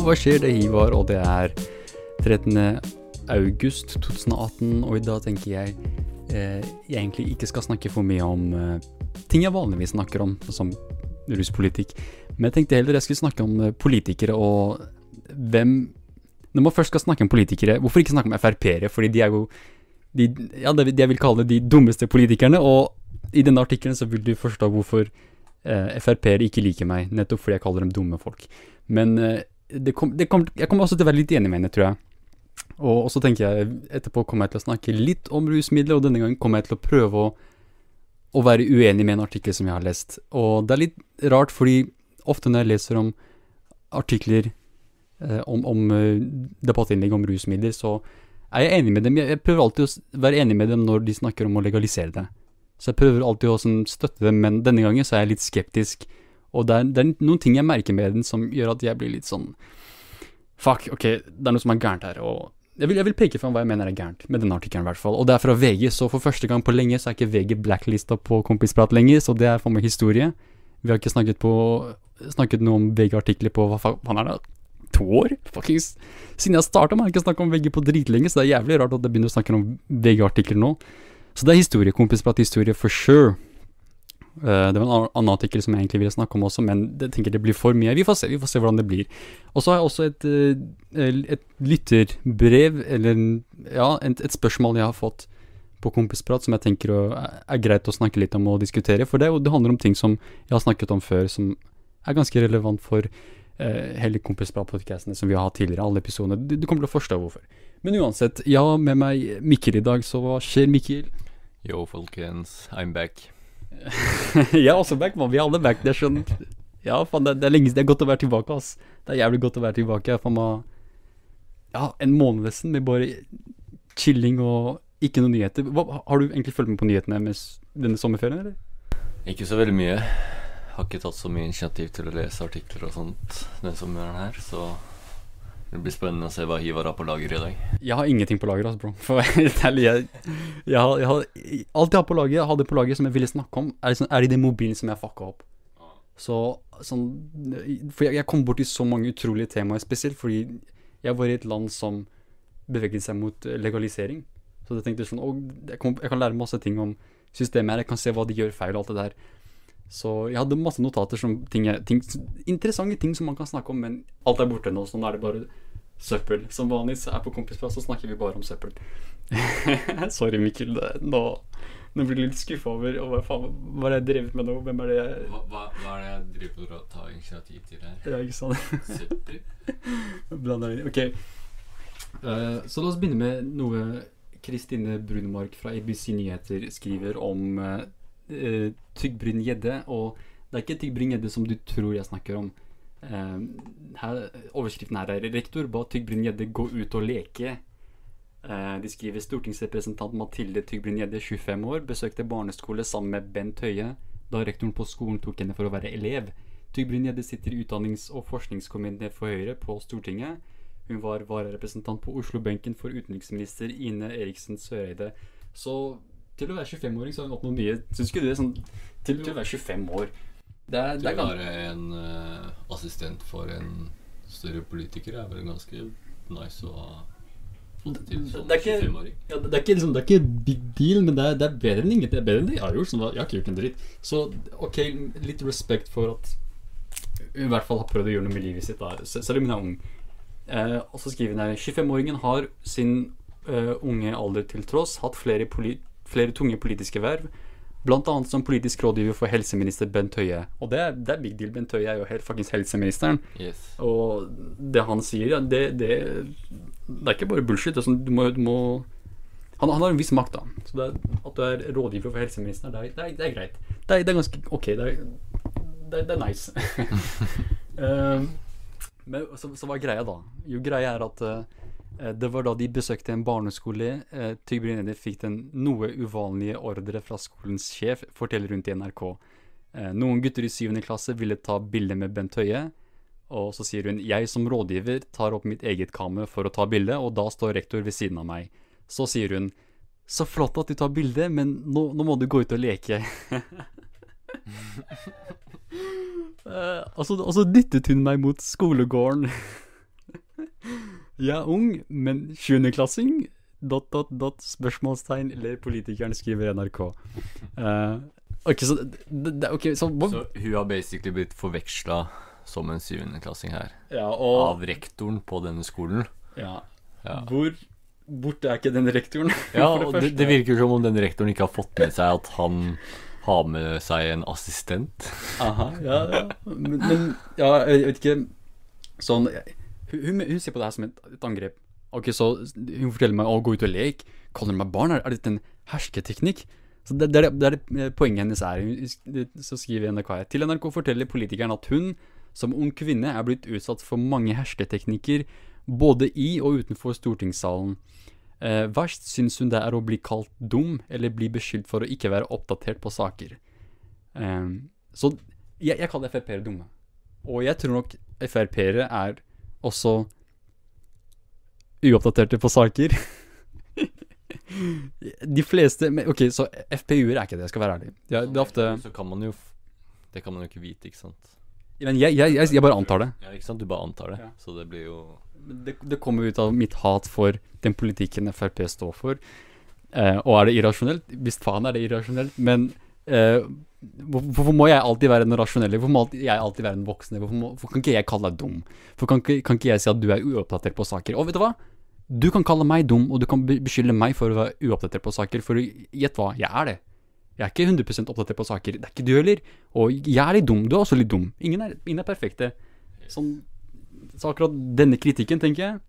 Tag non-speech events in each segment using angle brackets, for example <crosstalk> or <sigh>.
Hva skjer? Det er Ivar, og det er 13. august 2018. Og i dag tenker jeg eh, jeg egentlig ikke skal snakke for mye om eh, ting jeg vanligvis snakker om, som ruspolitikk. Men jeg tenkte heller jeg skulle snakke om eh, politikere og hvem Når man først skal snakke om politikere, hvorfor ikke snakke om Frp-ere? Fordi de er jo de, ja, det jeg vil kalle de dummeste politikerne. Og i denne artikkelen så vil du forstå hvorfor eh, Frp-ere ikke liker meg, nettopp fordi jeg kaller dem dumme folk. Men eh, det kom, det kom, jeg kommer også til å være litt enig med henne, tror jeg. Og, så tenker jeg etterpå kommer jeg til å snakke litt om rusmidler, og denne gangen kommer jeg til å prøve å, å være uenig med en artikkel som jeg har lest. Og det er litt rart, fordi ofte når jeg leser om artikler eh, om, om eh, debattinnlegg om rusmidler, så er jeg enig med dem. Jeg prøver alltid å være enig med dem når de snakker om å legalisere det. Så jeg prøver alltid å sånn, støtte dem, men denne gangen så er jeg litt skeptisk. Og det er, det er noen ting jeg merker med den som gjør at jeg blir litt sånn Fuck, ok, det er noe som er gærent her. Og jeg vil, jeg vil peke fram hva jeg mener er gærent med denne artikkelen, i hvert fall. Og det er fra VG, så for første gang på lenge så er ikke VG blacklista på Kompisprat lenger, så det er for meg historie. Vi har ikke snakket, på, snakket noe om VG-artikler på hva faen er det? To år? Fuckings Siden jeg starta, har jeg ikke snakka om VG på dritlenge, så det er jævlig rart at jeg begynner å snakke om VG-artikler nå. Så det er historie. Kompisprat-historie for sure. Uh, det var en annen artikkel som jeg egentlig ville snakke om også, men jeg tenker det blir for mye. Vi får se, vi får se hvordan det blir. Og så har jeg også et, uh, et lytterbrev, eller ja, et, spørsmål jeg har fått på Kompisprat som jeg tenker er greit å snakke litt om og diskutere. For det, det handler om ting som jeg har snakket om før, som er ganske relevant for uh, hele Kompisprat-podkastene som vi har hatt tidligere, alle episodene. Du, kommer til å forstå hvorfor. Men uansett, jeg har med meg Mikkel i dag, så hva skjer, Mikkel? Yo, folkens. I'm back. <laughs> jeg er også back, man. Vi er alle back. Det er sånn Ja, faen, det, det, er lenge Det er godt å være tilbake, ass. Det er jævlig godt å være tilbake. Faen meg Ja, en måned nesten med bare chilling og ikke noen nyheter. Hva, har du egentlig fulgt med på nyhetene med denne sommerferien, eller? Ikke så veldig mye. Har ikke tatt så mye initiativ til å lese artikler og sånt denne sommeren her, så det blir spennende å se hva Hivar har på lager i dag. Jeg har ingenting på lager, altså, bro. For jeg, jeg, jeg, har, jeg alt jeg har på lager, jeg hadde på lager som jeg ville snakke om, er, liksom, er i den mobilen som jeg fucka opp. Så sånn For jeg, jeg kom borti så mange utrolige temaer, spesielt fordi jeg var i et land som beveget seg mot legalisering. Så jeg tenkte sånn Å, jeg, kom, jeg kan lære masse ting om systemet her, jeg kan se hva de gjør feil og alt det der. Så jeg hadde masse notater som ting, ting, interessante ting som man kan snakke om, men alt er borte nå, så nå er det bare søppel. Som vanlig er på kompisplass, så snakker vi bare om søppel. <laughs> Sorry, Mikkel. Nå, nå blir du litt skuffa over og hva faen hva har jeg drevet med nå? Hvem er det jeg hva, hva, hva, er det jeg driver med å ta initiativ til her? Ja, ikke sant? Søppel? <laughs> Blander inn. Ok. Uh, så la oss begynne med noe Kristine Brunmark fra ABC Nyheter skriver om uh, uh, Tygg-Bryn-Gjedde. Og det er ikke Tygg-Bryn-Gjedde som du tror jeg snakker om. Uh, her, overskriften her er 'Rektor ba Tygg-Bryn-Gjedde gå ut og leke'. Uh, de skriver stortingsrepresentant Mathilde Tygg-Bryn-Gjedde, 25 år, besøkte barneskole sammen med Bent Høie da rektoren på skolen tok henne for å være elev. Tygg-Bryn-Gjedde sitter i utdannings- og forskningskomiteen for Høyre på Stortinget. Hun var vararepresentant på Oslo-benken for utenriksminister Ine Eriksen Søreide. Så til å være 25-åring så har hun oppnådd mye. Syns ikke du det? Sånn, til, til, å være 25 år. Det er, ganske å være en uh, assistent for en større politiker er vel ganske nice å ha til som 25-åring. Ja, det, er ikke, liksom, det er ikke big deal, men det er, det er bedre enn ingenting. Det er bedre enn det jeg har gjort. Sånn, jeg har ikke gjort en dritt. Så ok, litt respekt for at hun i hvert fall har prøvd å gjøre noe med livet sitt, da, selv om hun er ung. Eh, og så skriver hun her 25-åringen har sin uh, unge alder til tross hatt flere politikere flere tunge politiske verv. Annet som politisk rådgiver for helseminister Bent Høie. Og det er, det er big deal. Bent Høie er jo helt fuckings helseministeren. Yes. Og det han sier, ja, det, det, det, er ikke bare bullshit. Det er sånn, du må, du må han, han, har en viss makt, da. Så det, at du er rådgiver for helseministeren, det er, det er, det er greit. Det er, ganske ok. Det er, det er nice. uh, <laughs> <laughs> men så, så, hva er greia, da? Jo, greia er at uh, det var da de besøkte en barneskole. Eh, Tybring-Gjedde fikk den noe uvanlige ordre fra skolens sjef, forteller hun til NRK. Eh, noen gutter i syvende klasse ville ta bilde med Bent Høie. Og så sier hun jeg som rådgiver tar opp mitt eget kammer for å ta bilde, og da står rektor ved siden av meg. Så sier hun så flott at du tar bilde, men nå, nå må du gå ut og leke. <laughs> Eh, og, så, og så dyttet hun meg mot skolegården. Jeg er ung, men 20. klassing Dot, dot, dot, spørsmålstegn, eller politikeren skriver NRK. Uh, ok, så, det, det, ok, så, Så hun har basically blitt forveksla som en syvendeklassing her. ja, og, Av rektoren på denne skolen. ja. Ja. Hvor borte er ikke den rektoren? <laughs> Ja, og det, det virker som om den rektoren ikke har fått med seg at han har med seg en assistent. Aha, ja, ja. Men, men ja, jeg vet ikke Sånn hun, hun, hun ser på det her som et, et angrep. Ok, så Hun forteller meg å gå ut og leke. Kaller meg barn? Er, er dette en hersketeknikk? Så det, det, er det- er poenget hennes er. Hun, så skriver NRK her. Til NRK forteller politikeren at hun, som ung kvinne, er blitt utsatt for mange hersketeknikker både i og utenfor stortingssalen. Eh, verst syns hun det er å bli kalt dum, eller bli beskyldt for å ikke være oppdatert på saker. Eh, så jeg, jeg kaller Frp-ere dumme. Og jeg tror nok Frp-ere er også uoppdaterte på saker. <laughs> De fleste Ok, så FPU-er er ikke det, jeg skal være ærlig. Ja, det er ofte Så kan man jo Det kan man jo ikke vite, ikke sant? Men jeg, jeg, jeg, jeg bare antar det. Ja, ikke sant? Du bare antar det. Ja. Så det blir jo det. Det kommer ut av mitt hat for den politikken Frp står for. Eh, og er det irrasjonelt? Visst faen er det irrasjonelt, men hvor- hvorfor må jeg alltid være den rasjonelle? Hvorfor må jeg alltid være den voksne? Hvorfor, må, hvorfor kan ikke jeg kalle deg dum? Hvorfor kan, ikke- kan ikke jeg si at du er uoppdatert på saker? Og vet du hva? Du kan kalle meg dum, og du kan be- beskylde meg for å være uoppdatert på saker, for gjett hva, jeg er det. Jeg er ikke 100 oppdatert på saker. Det er ikke du heller. Og jeg er litt dum. Du er også litt dum. Ingen er, ingen er perfekte. Sånn, så akkurat denne kritikken, tenker jeg,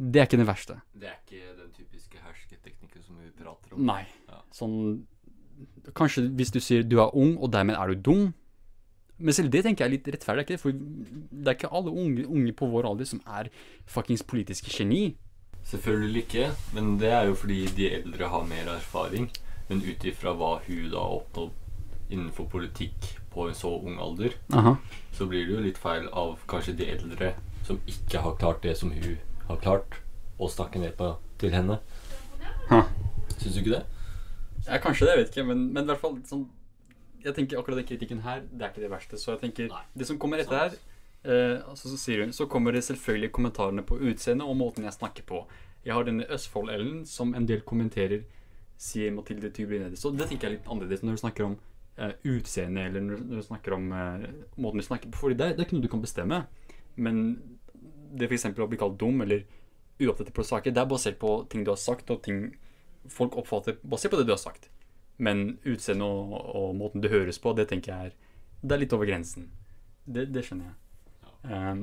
det er ikke den verste. Det er ikke den typiske hersketeknikken som vi prater om. Nei. Ja. Sånn Kanskje hvis du sier du er ung, og dermed er du dum. Men selv det tenker jeg er litt rettferdig, er ikke det? For det er ikke alle unge, unge på vår alder som er fuckings politiske geni. Selvfølgelig ikke, men det er jo fordi de eldre har mer erfaring. Men ut ifra hva hun da oppnådde innenfor politikk på en så ung alder, Aha. så blir det jo litt feil av kanskje de eldre som ikke har klart det som hun har klart, å snakke ned på til henne. Syns du ikke det? Ja, kanskje det, jeg vet ikke, men, men i hvert fall sånn Jeg tenker akkurat den kritikken her, det er ikke det verste. Så jeg tenker Nei. Det som kommer etter her, eh, altså, så sier hun Så kommer det selvfølgelig kommentarene på utseendet og måten jeg snakker på. Jeg har denne Østfold-Ellen som en del kommenterer, sier Mathilde Tybring-Gjedde. Så det tenker jeg er litt annerledes når du snakker om eh, utseende, eller når, når du snakker om eh, måten du snakker på. Fordi det, det er ikke noe du kan bestemme. Men det f.eks. å bli kalt dum eller uoppdatert på saker, det er basert på ting du har sagt, og ting folk oppfatter basert på det du har sagt. Men utseendet og, og måten det høres på, det tenker jeg er Det er litt over grensen. Det, det skjønner jeg. Um,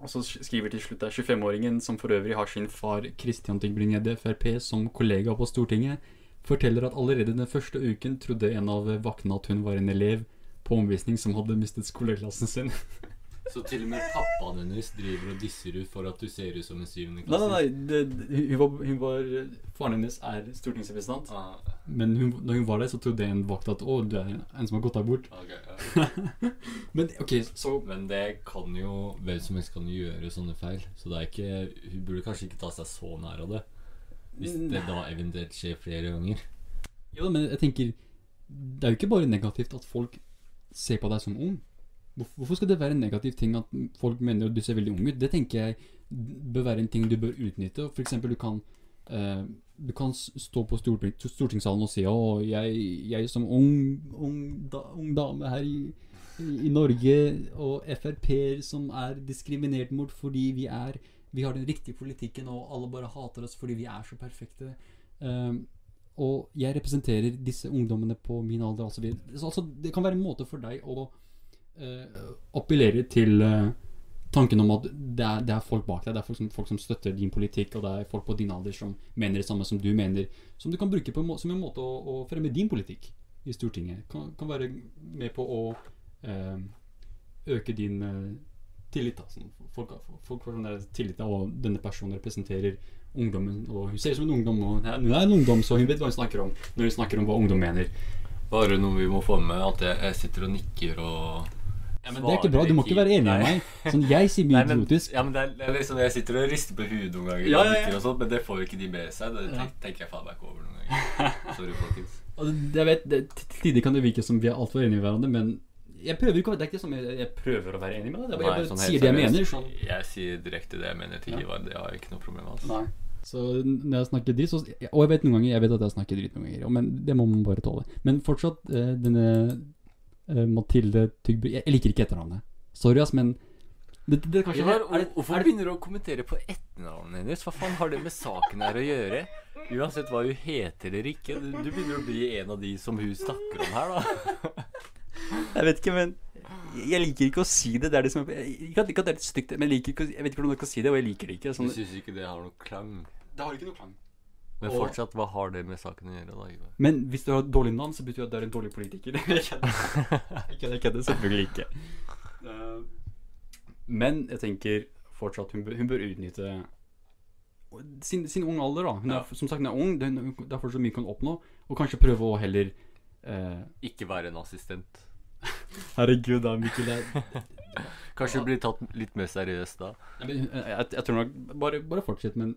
og så skriver til slutt der 25-åringen, som for øvrig har sin far Christian Tybring-Gjedde, Frp, som kollega på Stortinget, forteller at allerede den første uken trodde en av vaktene at hun var en elev på omvisning som hadde mistet skoleklassen sin. <laughs> Så til og med pappaen hennes driver og disser ut for at du ser ut som en syvende Nei, nei, nei. Det, det, hun, var, hun var Faren hennes er stortingsrepresentant. Ah, Men hun, når hun var der, så trodde en vakt at å, du er en som har gått der bort. Okay, ja. <laughs> Men ok, så Men det kan jo Hvem som helst kan jo gjøre sånne feil. Så det er ikke Hun burde kanskje ikke ta seg så nær av det. Hvis det da eventuelt skjer flere ganger. Jo, men jeg tenker Det er jo ikke bare negativt at folk ser på deg som ung. Hvorfor, skal det være en negativ ting at folk mener at du ser veldig ung ut? Det tenker jeg bør være en ting du bør utnytte. Eksempel, du kan uh, Du kan stå på storting, stortingssalen og si Å, jeg, jeg som ung, ung, da, ung dame her i, i, Norge, og Frp-er som er diskriminert mot fordi vi er Vi har den riktige politikken, og alle bare hater oss fordi vi er så perfekte. Um, og jeg representerer disse ungdommene på min alder. Altså, så, altså, det kan være en måte for deg å uh, appellere til eh, tanken om at det er, det er folk bak deg. Det er folk som, folk som støtter din politikk, og det er folk på din alder som mener det samme som du mener. Som du kan bruke en må som en måte å, å fremme din politikk i Stortinget. Kan, kan være med på å eh, øke din eh, tillit. Da. Sånn, folk, folk får sånn tillit, da, og denne personen representerer ungdommen. Og hun ser ut som en ungdom, og hun er en ungdom, så hun vet hva hun snakker om når hun snakker om hva ungdom mener. Bare noe vi må få med, at jeg sitter og nikker og Ja, men det er ikke bra. Du må ikke være enig med meg. Sånn, jeg sier mye idiotisk. ja, men det er, det er liksom Jeg sitter og rister på huet noen ganger, Ja, ja, ja. og sånt, men det får jo ikke de med seg. Det tenk, tenker jeg faen meg ikke over noen ganger. <laughs> Sorry, folkens. Og det- jeg vet, det, Til tider kan det virke som vi er altfor enige med hverandre, men Jeg prøver ikke å Det er ikke som jeg, jeg prøver å være enig med deg. Jeg bare, jeg sånn bare sier det jeg mener. Sånn. Jeg sier direkte det jeg mener til. Ivar. Det har jeg ikke noe problem med. Altså. Nei. Så når jeg snakker dritt, Og jeg vet noen ganger Jeg vet at jeg snakker dritt noen ganger, men det må man bare tåle. Men fortsatt, eh, denne eh, Mathilde Tygby Jeg liker ikke etternavnet. Sorry, ass, men det, det, det kanskje Ivar, er, er, hvorfor er begynner du å kommentere på etternavnet hennes? Hva faen har det med saken her å gjøre? Uansett hva hun heter eller ikke. Du, du begynner å bli en av de som hun snakker om her, da. Jeg vet ikke, men jeg liker ikke å si det. Det er det som er Ikke at, det er litt stygt, men jeg liker ikke Jeg vet ikke hvordan jeg skal si det, og jeg liker det ikke. Du Sånn, syns ikke det har noe klang? det har ikke noe klang. Men fortsatt, hva har det med saken å gjøre, da? Ivar? Men hvis du har et dårlig navn, så betyr det at du er en dårlig politiker. <laughs> Jeg kødder. Kødder. Selvfølgelig ikke. Eh, Men jeg tenker fortsatt hun bør, hun bør utnytte sin, sin unge alder, da. Hun er, Ja. Som sagt, hun er ung, det er det er fortsatt mye hun kan oppnå. Og kanskje prøve å heller eh, Ikke være en assistent. <laughs> Herregud, da, Mikkel. Kanskje bli tatt litt mer seriøst da. jeg, jeg, jeg tror nok Bare, bare fortsett, men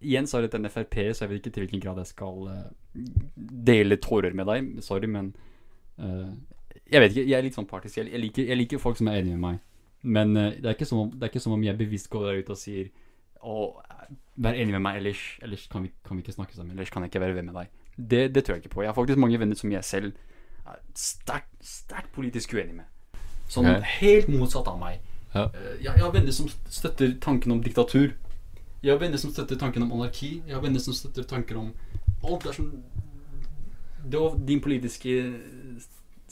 igjen så til en Frp, så jeg vet ikke til hvilken grad jeg skal eh, dele tårer med deg. Sorry, men uh, Jeg vet ikke, jeg er litt sånn partisk. Jeg, liker, jeg liker folk som er enige med meg. Men uh, det, er om, det er ikke som om jeg bevisst går der ute og sier Å, vær enig med meg, ellers, ellers kan, vi, kan vi ikke snakke sammen. Ellers kan jeg ikke være venn med deg. Det, det tror jeg ikke på. Jeg har faktisk mange venner som jeg selv er sterkt, sterkt politisk uenig med. Sånn Ok. helt motsatt av meg. Ja. Jeg, jeg har venner som støtter tanken om diktatur. Jeg har venner som støtter tanken om anarki. Jeg har venner som støtter tanker om alt det er sånn Det var din politiske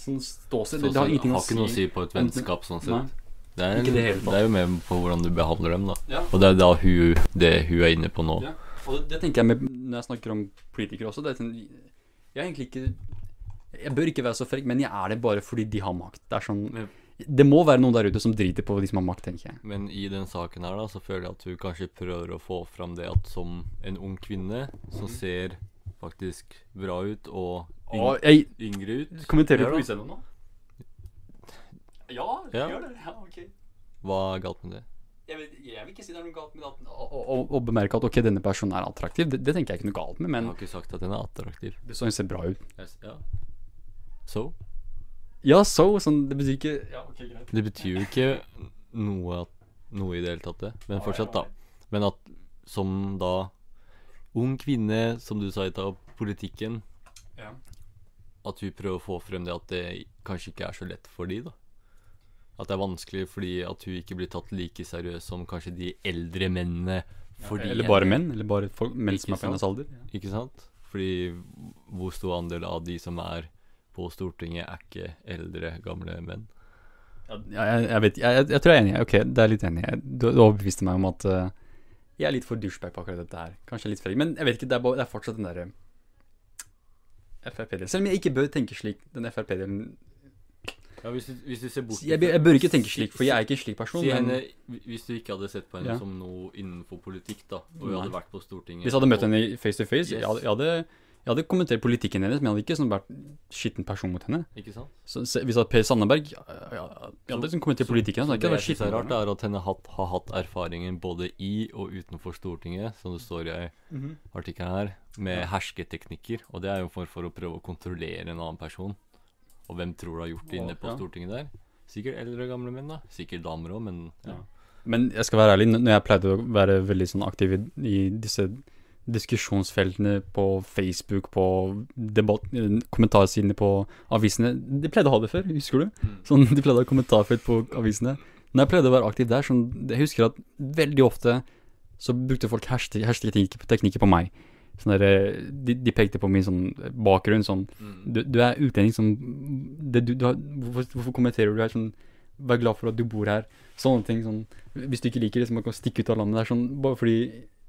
sånn ståsted. Det, det har ingenting har ikke noe å si. si på et vennskap sånn sett. Det er, Ikke det det er jo mer på hvordan du behandler dem, da. Ja. Og det er da hun, det hun er inne på nå. Ja. Og det, det tenker jeg med når jeg snakker om politikere også. Det er sånn, jeg er egentlig ikke Jeg bør ikke være så frekk, men jeg er det bare fordi de har makt. Det er sånn Det må være noen der ute som driter på de som har makt, tenker jeg. Men i den saken her, da, så føler jeg at hun kanskje prøver å få fram det at som en ung kvinne som ser faktisk bra ut og yng Og jeg yngre ut kommenterer du på utseendet nå. Ja, Ja. gjør det. Ja, ok. Hva er galt med det? Jeg, vil, jeg vil ikke si det er noe galt med at, å, å bemerke at ok, denne personen er attraktiv. Det, det tenker jeg ikke noe galt med, Jeg har ikke sagt at den er attraktiv. det så hun ser bra ut. Yes, Ja. Så? Ja, så, sånn, det betyr ikke Ja, okay, greit. Det betyr jo ikke noe, noe i det hele tatt, det. Men fortsatt, da. Men at som da ung kvinne, som du sa i stad, politikken, Ja. at hun prøver å få frem det at det kanskje ikke er så lett for de, da. At det er vanskelig fordi at hun ikke blir tatt like seriøst som kanskje de eldre mennene. Fordi eller bare menn. Eller bare folk, menn som er på hennes alder. Ikke sant? Fordi hvor stor andel av de som er på Stortinget, er ikke eldre, gamle menn? Ja, jeg, jeg vet jeg, jeg, jeg tror jeg er enig. Ok, det er litt enig. Du, du overbeviste meg om at uh, jeg er litt for douchebag på akkurat dette her. Kanskje litt frekk. Men jeg vet ikke, det er, bare, det er fortsatt den derre Frp-delen. Selv om jeg ikke bør tenke slik, den Frp-delen Ja, hvis du, hvis du ser bort jeg, jeg bør ikke tenke slik, for jeg er ikke en slik person. Si Men henne, hvis du ikke hadde sett på henne Ja. som noe innenfor politikk, da, og hun hadde vært på Stortinget hvis jeg hadde møtt henne face to face, jeg, hadde, jeg, hadde, jeg hadde kommentert politikken hennes, men jeg hadde ikke sånn vært skitten person mot henne. Ikke sant? Så, se, hvis jeg hadde Per Sandeberg ja, ja, Jeg hadde liksom kommentert politikken hennes, det jeg synes er rart, er at henne hatt, har hatt erfaringen både i og utenfor Stortinget, som det står i Mhm. artikkelen her, med hersketeknikker. Og det er jo for, for å prøve å kontrollere en annen person. Og hvem tror du har gjort det inne på Ja. Stortinget der? Sikkert eldre og gamle menn, da. Sikkert damer òg, men ja. Ja. Men jeg skal være ærlig, når jeg pleide å være veldig sånn aktiv i, i disse diskusjonsfeltene på Facebook, på debatt, kommentarsidene på avisene De pleide å ha det før, husker du? Mm. Sånn, De pleide å ha kommentarfelt på avisene. Når jeg pleide å være aktiv der, sånn, jeg husker at veldig ofte så brukte folk hersketeknikker teknikker på meg. Sånn der, eh, de, de pekte på min sånn bakgrunn, sånn Mm. du, du er utlending sånn det, du, du har, hvorfor, hvorfor kommenterer du her sånn Vær glad for at du bor her. Sånne ting. sånn Hvis du ikke liker det, så må du stikke ut av landet. Det er sånn Bare fordi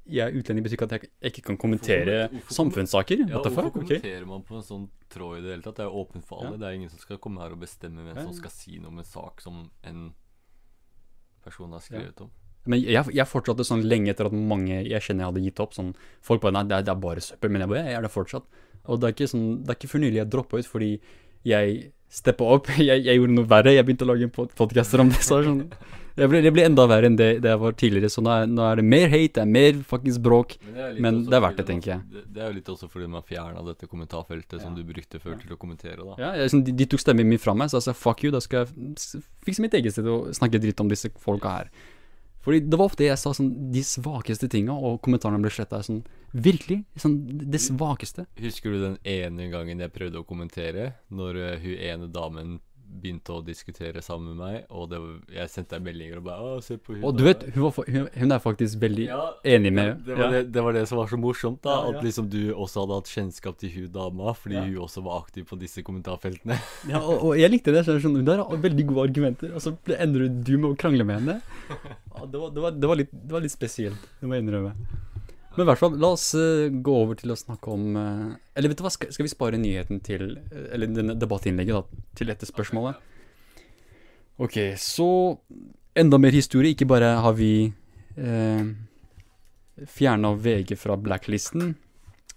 jeg er utlending, betyr ikke at jeg ikke kan kommentere Hvorfor- samfunnssaker. Ja, hvorfor kommenterer man på en sånn tråd i det hele tatt? Det er åpent for alle. Ja. Det er ingen som skal komme her og bestemme hvem som skal si noe om en sak som en person har skrevet om. Men jeg, jeg fortsatte sånn lenge etter at mange jeg kjenner hadde gitt opp. Sånn, folk bare Nei, det er, det er bare søppel. Men jeg bare Jeg er det fortsatt. Og det er ikke sånn Det er ikke for nylig jeg droppa ut fordi jeg steppa opp. <laughs> Jeg, jeg gjorde noe verre. Jeg begynte å lage podkaster om det. Så sånn, jeg, blir, det blir, enda verre enn det, det jeg var tidligere. Så nå er, nå er det mer hate, det er mer fuckings bråk. litt Men det er verdt det, tenker jeg. man- Det, det er jo litt også fordi man fjerna dette kommentarfeltet som du brukte før til å kommentere, da. Ja, jeg, sånn, de, de tok stemmen min fra meg, så jeg sa fuck you, da skal jeg fikse mitt eget sted og snakke dritt om disse folka her. Fordi det var ofte jeg sa sånn de svakeste tinga, og kommentarene ble sletta. Sånn, virkelig. Sånn, det svakeste. Husker du den ene gangen jeg prøvde å kommentere, når eh, hun ene damen begynte å diskutere sammen med meg, og det var, jeg sendte deg meldinger og bare 'Å, se på hun Og du vet, hun, var, hun, hun er faktisk veldig Ja, enig med det, var ja. det, det var det som var så morsomt, da. Ja, ja. At liksom du også hadde hatt kjennskap til hun dama, fordi Ja. hun også var aktiv på disse kommentarfeltene. Ja, og, og jeg likte det. Så jeg Hun der har veldig gode argumenter, og så ender du med å krangle med henne. <laughs> Ja, det, var, det, var, det, var litt, det var litt spesielt, det må jeg innrømme. Men i hvert fall, la oss eh, gå over til å snakke om eh, Eller vet du hva, skal, vi spare nyheten til eh, Eller denne debattinnlegget da, til dette spørsmålet? Ok, så enda mer historie. Ikke bare har vi eh, fjerna VG fra blacklisten.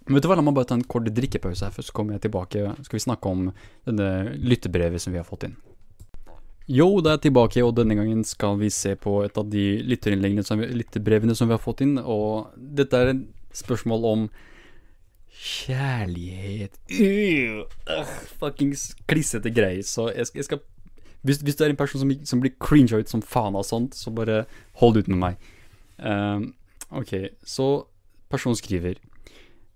Men vet du hva, la meg bare ta en kort drikkepause her, først så kommer jeg tilbake. Skal vi snakke om denne lyttebrevet som vi har fått inn. Jo, det er tilbake, og denne gangen skal vi se på et av de lytterinnleggene som lytterbrevene som vi har fått inn. Og dette er et spørsmål om kjærlighet uh, uh, Fuckings klissete greier. Så jeg jeg skal hvis, hvis du er en person som, som blir cringe ut som faen av sånt, så bare hold ut med meg. Um, ok, så personen skriver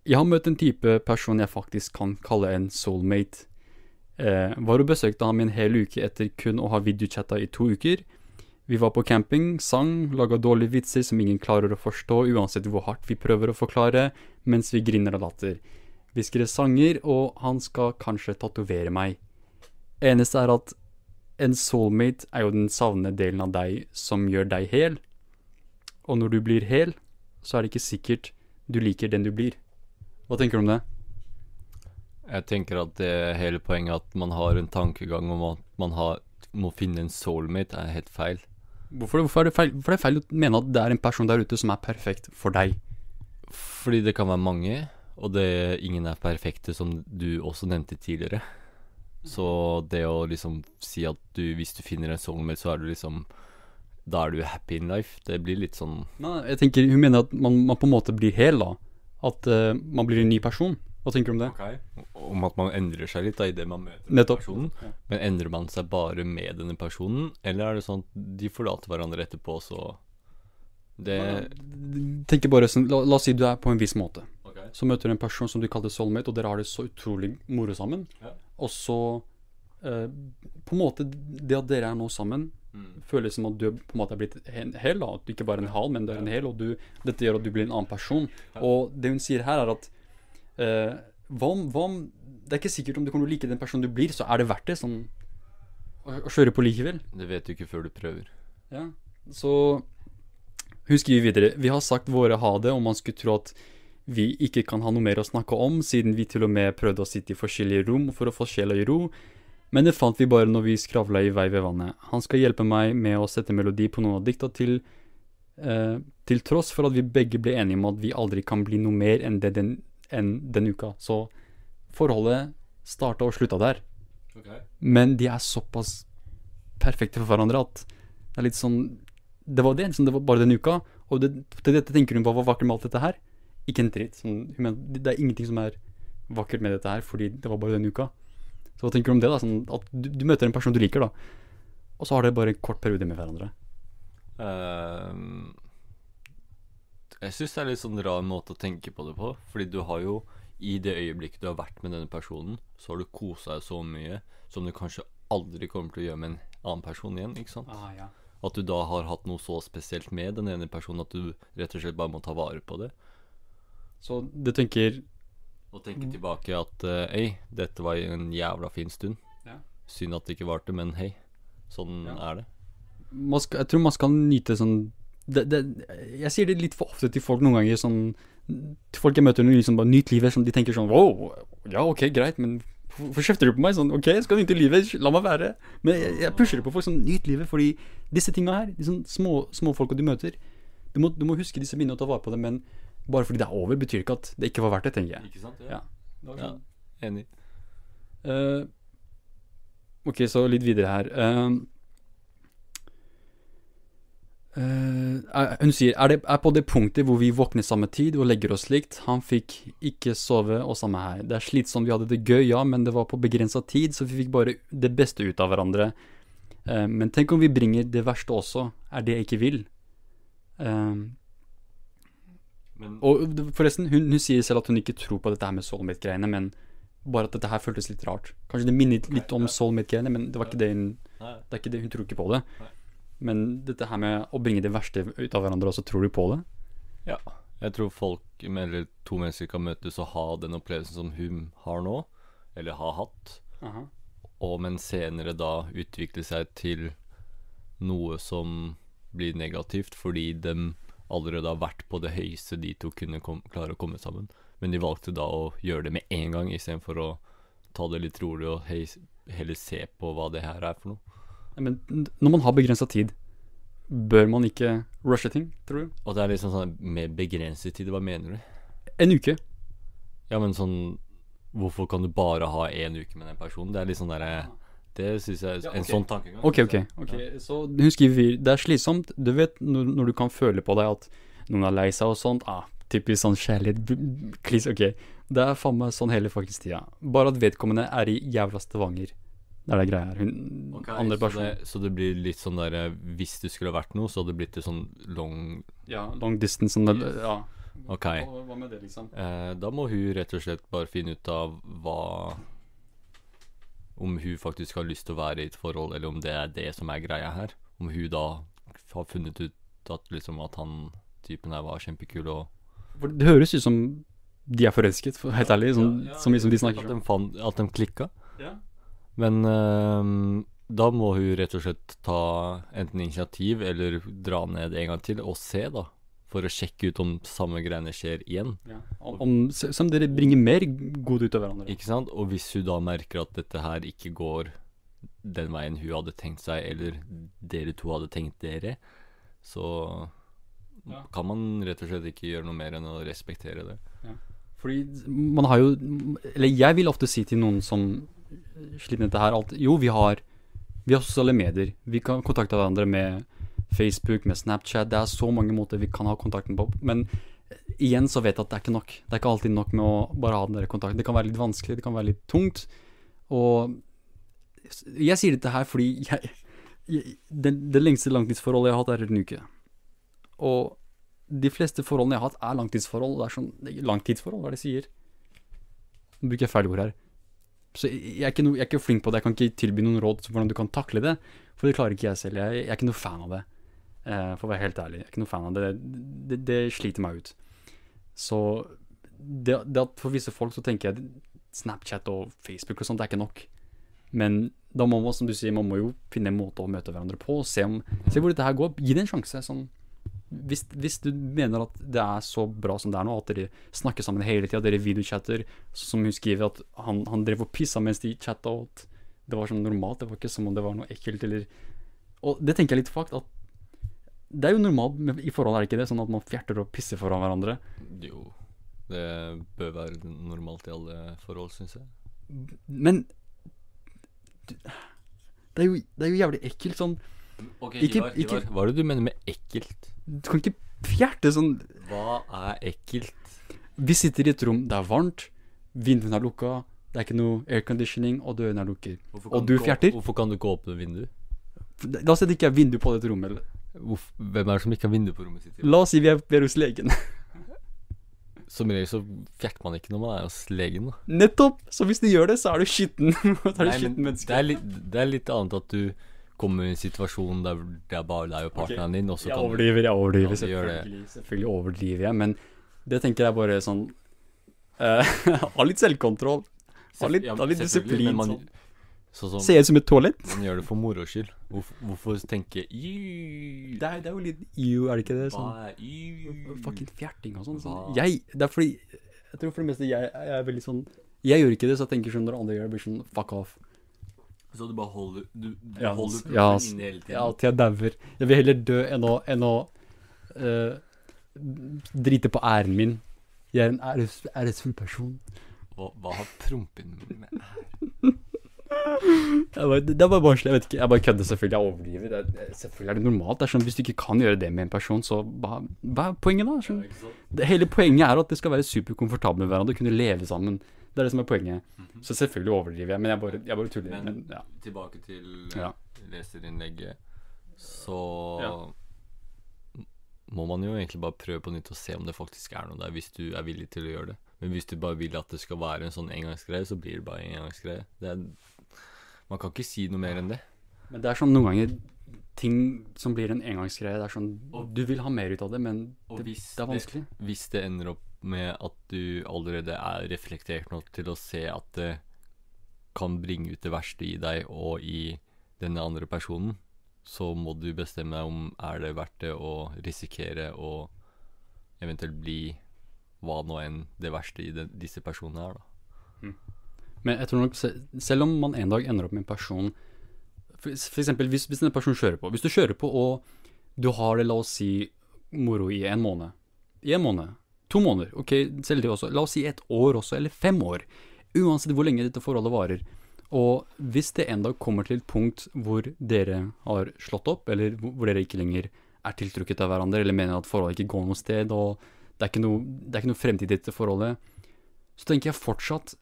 Jeg har møtt en type person jeg faktisk kan kalle en soulmate. Eh, var og besøkte ham en hel uke etter kun å ha videochatta i to uker. Vi var på camping, sang, laga dårlige vitser som ingen klarer å forstå uansett hvor hardt vi prøver å forklare, mens vi griner av latter. Vi skrev sanger, og han skal kanskje tatovere meg. Eneste er at en soulmate er jo den savnede delen av deg som gjør deg hel. Og når du blir hel, så er det ikke sikkert du liker den du blir. Hva tenker du om det? Jeg tenker at det hele poenget at man har en tankegang om at man har, må finne en soulmate, er helt feil. Hvorfor, hvorfor, er det feil, hvorfor er det feil å mene at det er en person der ute som er perfekt for deg? Fordi det kan være mange, og det, ingen er perfekte, som du også nevnte tidligere. Så det å liksom si at du, hvis du finner en soulmate, så er du liksom Da er du happy in life. Det blir litt sånn Nei, jeg tenker, Hun mener at man, man på en måte blir hel, da. At uh, man blir en ny person. Hva tenker du om det? Om at man endrer seg litt da idet man møter den Nettopp. personen. Ja. Men endrer man seg bare med denne personen, eller er det sånn at de forlater hverandre etterpå, så Det tenker bare sånn, la, la oss si du er på en viss måte. Okay. Så møter du en person som du kaller soulmate, og dere har det så utrolig moro sammen. Ja. Og så eh, På en måte, det at dere er nå sammen, Mm. føles som at du på en måte er blitt en hel. da At du ikke bare er en hal, men du er en hel. Og du, dette gjør at du blir en annen person. Ja. Og det hun sier her, er at eh, hva, om, hva om Det er ikke sikkert om du kommer til å like den personen du blir, så er det verdt det sånn å, å kjøre på likevel. Det vet du ikke før du prøver. Ja, så Hun skriver videre Vi har sagt våre ha det, og man skulle tro at vi ikke kan ha noe mer å snakke om, siden vi til og med prøvde å sitte i forskjellige rom for å få sjela i ro. Men det fant vi bare når vi skravla i vei ved vannet. Han skal hjelpe meg med å sette melodi på noen av dikta til eh, Til tross for at vi begge ble enige om at vi aldri kan bli noe mer enn det den, enn den uka. Så forholdet starta og slutta der. Men de er såpass perfekte for hverandre at det er litt sånn Det var det, liksom, det var bare den uka. Og det, til dette tenker hun hva var vakkert med alt dette her? Ikke en dritt. Sånn, det er ingenting som er vakkert med dette her, fordi det var bare den uka. Så hva tenker du om det? da? Sånn, at du, du møter en person du liker, da. Og så har dere bare en kort periode med hverandre. Ehm, jeg syns det er litt sånn rar måte å tenke på det på. Fordi du har jo, i det øyeblikket du har vært med denne personen, så har du kosa deg så mye som du kanskje aldri kommer til å gjøre med en annen person igjen. ikke sant? Ah, ja. At du da har hatt noe så spesielt med den ene personen at du rett og slett bare må ta vare på det. Så du tenker Å tenke tilbake at Hei, uh, dette var en jævla fin stund. Ja. Synd at det ikke varte, men hei. Sånn Ja. er det. man skal, Jeg tror man skal nyte sånn det, det, Jeg sier det litt for ofte til folk noen ganger sånn Til folk jeg møter nå, liksom bare nyt livet. Sånn, de tenker sånn Wow, ja, ok, greit, men hvorfor kjefter du på meg? Sånn, ok, skal nyte livet, la meg være. Men jeg, jeg pusher det på folk sånn, nyt livet, fordi disse tinga her, de sånn små, små folka du møter du må, du må huske disse minnene og ta vare på dem, men bare fordi det er over, betyr ikke at det ikke var verdt det, tenker jeg. Ikke sant? Ja. ja. Enig. Uh, Ok, så litt videre her. Ehm, er- hun sier er, det, er på det punktet hvor vi våkner samme tid og legger oss likt. Han fikk ikke sove, og samme her. Det er slitsomt, vi hadde det gøy, ja, men det var på begrensa tid, så vi fikk bare det beste ut av hverandre. Uh, men tenk om vi bringer det verste også. Er det jeg ikke vil? Uh, Men og forresten, hun, hun sier selv at hun ikke tror på dette her med soulmate-greiene, men bare at dette her føltes litt rart. Kanskje det minnet litt om soulmate-greiene, men det var ikke det hun det er ikke det, hun tror ikke på det. Nei. Men dette her med å bringe det verste ut av hverandre, også tror du på det? Ja. Jeg tror folk, eller to mennesker, kan møtes og ha den opplevelsen som hun har nå, eller har hatt, og men senere da utvikle seg til noe som blir negativt, fordi de allerede har vært på det høyeste de to kunne kom, klare å komme sammen. Men de valgte da å gjøre det med en gang, istedenfor å ta det litt rolig og heller se på hva det her er for noe. Men når man har begrensa tid, bør man ikke rushe ting, tror du? Og det er liksom sånn med begrenset tid, hva mener du? En uke. Ja, men sånn Hvorfor kan du bare ha én uke med den personen? Det er litt sånn derre Det syns jeg Ja, En sånn tankegang. Ok, ok. ok Så hun skriver det er slitsomt. Du vet når, når du kan føle på deg at noen er lei seg og sånt. Ah, typisk sånn kjærlighet b- klis, Ok. Det er faen meg sånn hele faktisk tida. Bare at vedkommende er i jævla Stavanger. Det er det greia her. Hun Ok, andre så, det, så det blir litt sånn derre Hvis det skulle vært noe, så hadde det blitt et sånn long Ja, long distance. Sånn, eller- ja. Ok. Hva, hva med det, liksom? Eh, da må hun rett og slett bare finne ut av hva Om hun faktisk har lyst til å være i et forhold, eller om det er det som er greia her. Om hun da har funnet ut at liksom at han typen her var kjempekul og det høres ut som de er forelsket, for helt ærlig. Sånn, så mye som de snakker At de, fant, at de klikka. Ja. Men ehm, da må hun rett og slett ta enten initiativ eller dra ned en gang til og se, da. For å sjekke ut om samme greiene skjer igjen. Om, om, som dere bringer mer god ut av hverandre. Ikke sant? Og hvis hun da merker at dette her ikke går den veien hun hadde tenkt seg, eller dere to hadde tenkt dere, så Ja. kan man rett og slett ikke gjøre noe mer enn å respektere det. Fordi man har jo Eller jeg vil ofte si til noen som dette her, alt jo, vi har Vi har sosiale medier. Vi kan kontakte hverandre med Facebook, med Snapchat. Det er så mange måter vi kan ha kontakten på. Men igjen så vet jeg at det er ikke nok. Det er ikke alltid nok med å bare ha den der kontakten. Det kan være litt vanskelig, det kan være litt tungt. Og jeg sier dette her fordi jeg, jeg det, det lengste langtidsforholdet jeg har hatt, er en uke. Og de fleste forholdene jeg har hatt, er langtidsforhold. Det er sånn Langtidsforhold, hva er det de sier? Nå bruker jeg feil ord her. Så jeg er, noe, jeg er ikke flink på det. Jeg kan ikke tilby noen råd til hvordan du kan takle det. For det klarer ikke jeg selv. Jeg, jeg er ikke noe fan av det. Eh, for å være helt ærlig. Jeg er ikke noe fan av det. Det, det sliter meg ut. Så det, det at for visse folk så tenker jeg Snapchat og Facebook og sånt, det er ikke nok. Men da må man, som du sier, man må jo finne en måte å møte hverandre på. Se, om, se hvor dette her går. Gi det en sjanse. Sånn hvis, hvis du mener at det er så bra som det er nå, at dere snakker sammen hele tida, dere videochatter, som hun skriver at han, han drev og pissa mens de chatta, og at det var sånn normalt, det var ikke som om det var noe ekkelt eller Og det tenker jeg litt fakt, at det er jo normalt i forhold, er det ikke det? Sånn at man fjerter og pisser foran hverandre. Jo, det bør være normalt i alle forhold, syns jeg. Men det er jo, det er jo jævlig ekkelt sånn Ok, Ikke- Ivar, ikke- Ivar, hva er det du mener med ekkelt? Du kan ikke fjerte sånn Hva er ekkelt? Vi sitter i et rom, det er varmt, vinduene er lukka, det er ikke noe airconditioning, og dørene er lukket. Hvorfor Og du ikke å- fjerter? Hvorfor kan du ikke åpne vinduet? La oss si det ikke er vindu på dette rommet. eller- Hvorf- hvem er det som ikke har vindu på rommet sitt? La oss si vi er, vi er hos legen. <laughs> Som regel så fjerter man ikke når man er hos legen. da Nettopp! Så hvis du gjør det, så er du skitten. <laughs> da er du Nei, skitten men menneske. det, er litt, det er litt annet at du kommer i en situasjon der det er bare deg og partneren din, og så Jeg kan du overdriver, jeg overdriver. Selvfølgelig, selvfølgelig overdriver jeg, men det tenker jeg bare sånn uh, <laughs> Ha litt selvkontroll. Ha litt, Ja, ha litt disiplin. man, sånn. som, Ser ut som et toalett? man gjør det for moro skyld. Hvorfor, hvorfor tenke Det er, det er jo litt you, er det ikke det? Sånn. Hva er yu?» Fucking fjerting og sånn. sånn. Jeg, det er fordi Jeg tror for det meste jeg, jeg er veldig sånn Jeg gjør ikke det, så jeg tenker sånn når andre gjør det, blir sånn fuck off. Så du bare holder Du, du Ja, holder ass. Ja, inne hele tiden? Ja, til jeg dauer. Jeg vil heller dø enn å, enn å uh, drite på æren min. Jeg er en æres, æresfull person. Hva, hva har prompen med æren? bare, det er bare barnslig, jeg vet ikke. Jeg bare kødder, selvfølgelig. Jeg overdriver. Det er, selvfølgelig er det normalt. Det er sånn, Hvis du ikke kan gjøre det med en person, så hva, hva er poenget da? Sånn, det, hele poenget er at det skal være superkomfortable med hverandre, kunne leve sammen. Det er det som er poenget. Så selvfølgelig overdriver jeg, men jeg bare, jeg bare tuller. Men- Men, ja. Tilbake til Ja. leserinnlegget. Så Ja. må man jo egentlig bare prøve på nytt og se om det faktisk er noe der, hvis du er villig til å gjøre det. Men hvis du bare vil at det skal være en sånn engangsgreie, så blir det bare en engangsgreie. Det man kan ikke si noe mer enn det. Men det er sånn noen ganger ting som blir en engangsgreie. Det er sånn Du vil ha mer ut av det, men det, det er vanskelig. Hvis det ender opp med at du allerede er reflektert nok til å se at det kan bringe ut det verste i deg og i denne andre personen, så må du bestemme deg om er det verdt det å risikere å eventuelt bli hva nå enn det verste i den, disse personene er, da. Men jeg tror nok, selv om man en dag ender opp med en person for eksempel hvis, hvis en person kjører på Hvis du kjører på og du har det, la oss si, moro i en måned. I en måned. To måneder. Ok, selv det også. La oss si et år også, eller fem år. Uansett hvor lenge dette forholdet varer. Og hvis det en dag kommer til et punkt hvor dere har slått opp, eller hvor dere ikke lenger er tiltrukket av hverandre, eller mener at forholdet ikke går noe sted, og det er ikke noe, det er ikke noe fremtid i dette forholdet, så tenker jeg fortsatt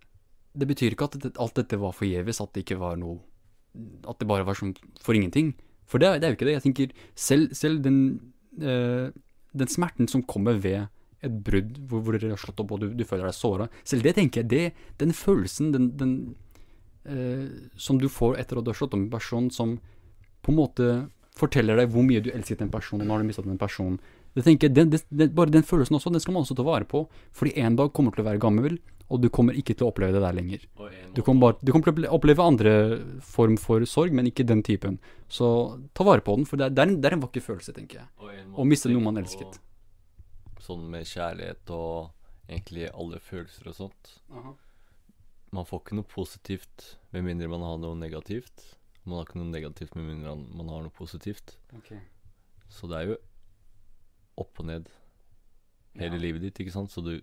Det betyr ikke at alt dette var forgjeves, at det ikke var noe At det bare var som for ingenting. For det, det er jo ikke det. Jeg tenker selv, selv den, øh, den smerten som kommer ved et brudd hvor, hvor dere har slått opp og du, du føler deg såra, selv det tenker jeg, det, den følelsen, den, den eh, som du får etter at du har slått opp med en person som på en måte forteller deg hvor mye du elsket en person, og nå har du mistet en person. Det tenker jeg, den, den, det, Bare den følelsen også, den skal man også ta vare på. Fordi en dag kommer du til å være gammel, og du kommer ikke til å oppleve det der lenger. Du kommer, bare, du kommer til å oppleve andre form for sorg, men ikke den typen. Så ta vare på den, for det er, det er, en, det er en vakker følelse, tenker jeg. Å miste noe man elsket. Sånn med kjærlighet og egentlig alle følelser og sånt. Man får ikke noe positivt med mindre man har noe negativt. Man har ikke noe negativt med mindre man har noe positivt. Så det er jo opp og ned hele Ja. livet ditt, ikke sant? Så du,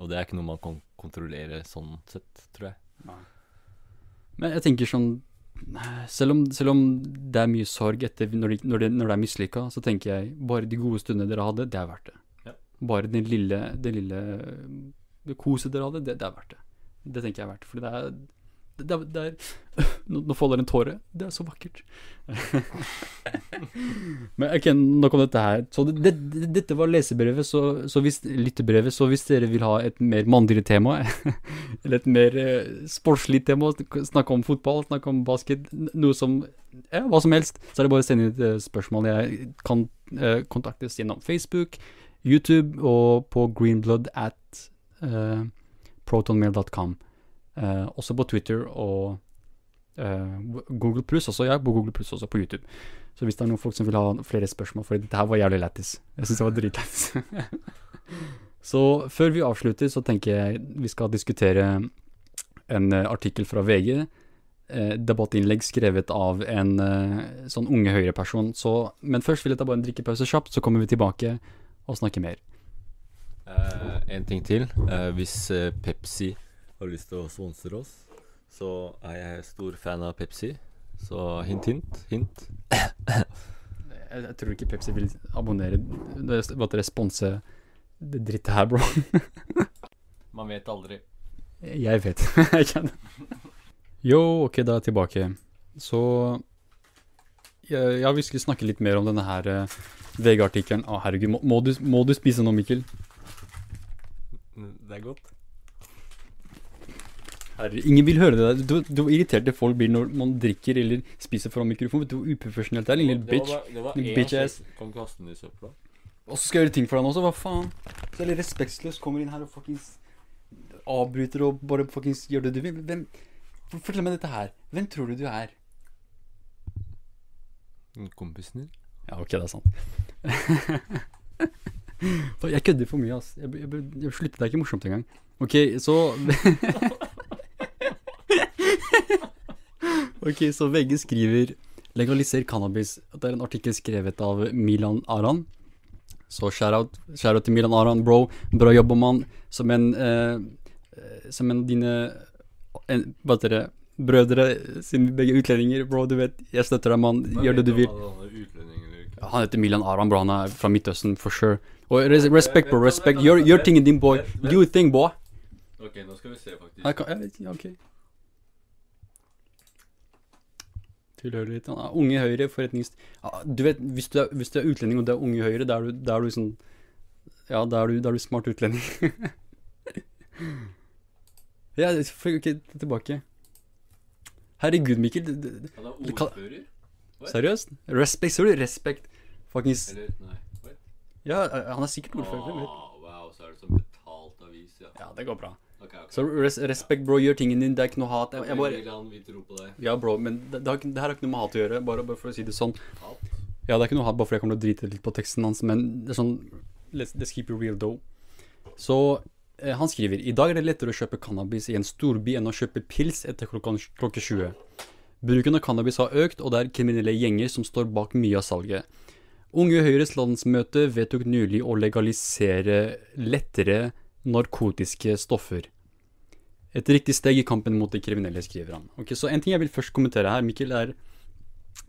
og det er ikke noe man kan kontrollere sånn sett, tror jeg. Men jeg tenker sånn selv om, selv om det er mye sorg etter når, de, når, de, når det er mislykka, så tenker jeg bare de gode stundene dere hadde, det er verdt det. Bare den lille, det lille det koset dere hadde, det, det er verdt det. Det tenker jeg er verdt. For det er, det det er <laughs> Nå, nå faller en tåre. Det er så vakkert. <laughs> Men ok, nok om dette her. Så det, det, dette var lesebrevet, så, så hvis, lyttebrevet. Så hvis dere vil ha et mer mandigere tema, <laughs> eller et mer eh, sportslig tema, snakke om fotball, snakke om basket, noe som Ja, hva som helst, så er det bare å sende inn et eh, spørsmål. Jeg kan eh, kontaktes gjennom Facebook, YouTube og på greenblood at uh, protonmail.com. Uh, også på Twitter og uh, Google Plus også, ja, på Google Plus også på YouTube. Så hvis det er noen folk som vil ha flere spørsmål, for dette her var jævlig lættis. Jeg syns det var dritlættis. <laughs> så før vi avslutter, så tenker jeg vi skal diskutere en eh, artikkel fra VG. Eh, debattinnlegg skrevet av en eh, sånn unge høyreperson. Så, men først vil jeg ta bare en drikkepause kjapt, så kommer vi tilbake og snakke mer. Uh, en ting til. Uh, hvis eh, Pepsi har lyst til å sponse oss, så er jeg stor fan av Pepsi. Så hint, hint, hint. <coughs> Jeg, jeg tror ikke Pepsi vil abonnere Bare response det drittet her, bro. <laughs> Man vet aldri. Jeg vet. <laughs> jeg kjenner. Yo, ok, da er jeg tilbake. Så ja, vi skulle snakke litt mer om denne her uh, VG-artikkelen. Å, herregud, må, må, du, må du spise nå, Mikkel? Det er godt. Herre, ingen vil høre det der. Du, du irriterte folk blir når man drikker eller spiser foran mikrofon. Vet du hvor uprofesjonelt det er? Lille bitch. Det var, Din én bitch ass. som Kan kaste den i søpla. Og så skal jeg gjøre ting for deg nå også, hva faen? Så er det respektløst. Kommer inn her og fuckings avbryter og bare fuckings gjør det du vil. Hvem Fortell meg dette her. Hvem tror du du er? Kompisen din? Ja, ok, det er sant. <laughs> Jeg kødder for mye, ass. Jeg, jeg, jeg, slutter, det er ikke morsomt engang. Ok, så <laughs> Ok, så VG skriver 'legaliser cannabis'. Det er en artikkel skrevet av Milan Aran. Så shout-out shout til Milan Aran, bro. Bra jobba, mann. Som en eh, eh, Som en dine en, Hva heter det? Brødre, siden begge er utlendinger, bro, du vet, jeg støtter deg, mann. Gjør det du vil. Han heter Milan Aram, bro. Han er fra Midtøsten, for sure. Og res respekt, bro. Respekt. Gjør, gjør tingen din, boy. Do your thing, boy. Ok, nå skal vi se, faktisk. Jeg kan, jeg vet ikke, ok. han ja, Unge Høyre, forretnings... Ja, du vet, hvis du, er, hvis du er utlending og det er Unge Høyre, da er du, da er du sånn Ja, da er du, da er du smart utlending. <laughs> ja, okay, ok, tilbake. Herregud, Mikkel. Du, du, Han er Du ordfører? Seriøst? Respekt, sorry, respekt. Fuckings Eller, nei. Wait. Ja, han er sikkert ordfører. Oh. Wow, så er det sånn betalt avis, ja. Ja, det går bra. Okay, okay. Så res respekt, bro. Gjør tingen din. Det er ikke noe hat. Jeg, jeg bare han, vi tror på deg. Ja, bro, men det, det, har, det her har ikke noe med hat å gjøre. Bare, bare for å si det sånn. Hat? Ja, det er ikke noe hat bare fordi jeg kommer til å drite litt på teksten hans, men det er sånn Let's, let's keep it real, though. Så han skriver I dag er det lettere å kjøpe cannabis i en storby enn å kjøpe pils etter klokka, klokke 20. Bruken av cannabis har økt, og det er kriminelle gjenger som står bak mye av salget. Unge Høyres landsmøte vedtok nylig å legalisere lettere narkotiske stoffer. Et riktig steg i kampen mot de kriminelle, skriver han. Ok, Så en ting jeg vil først kommentere her, Mikkel, er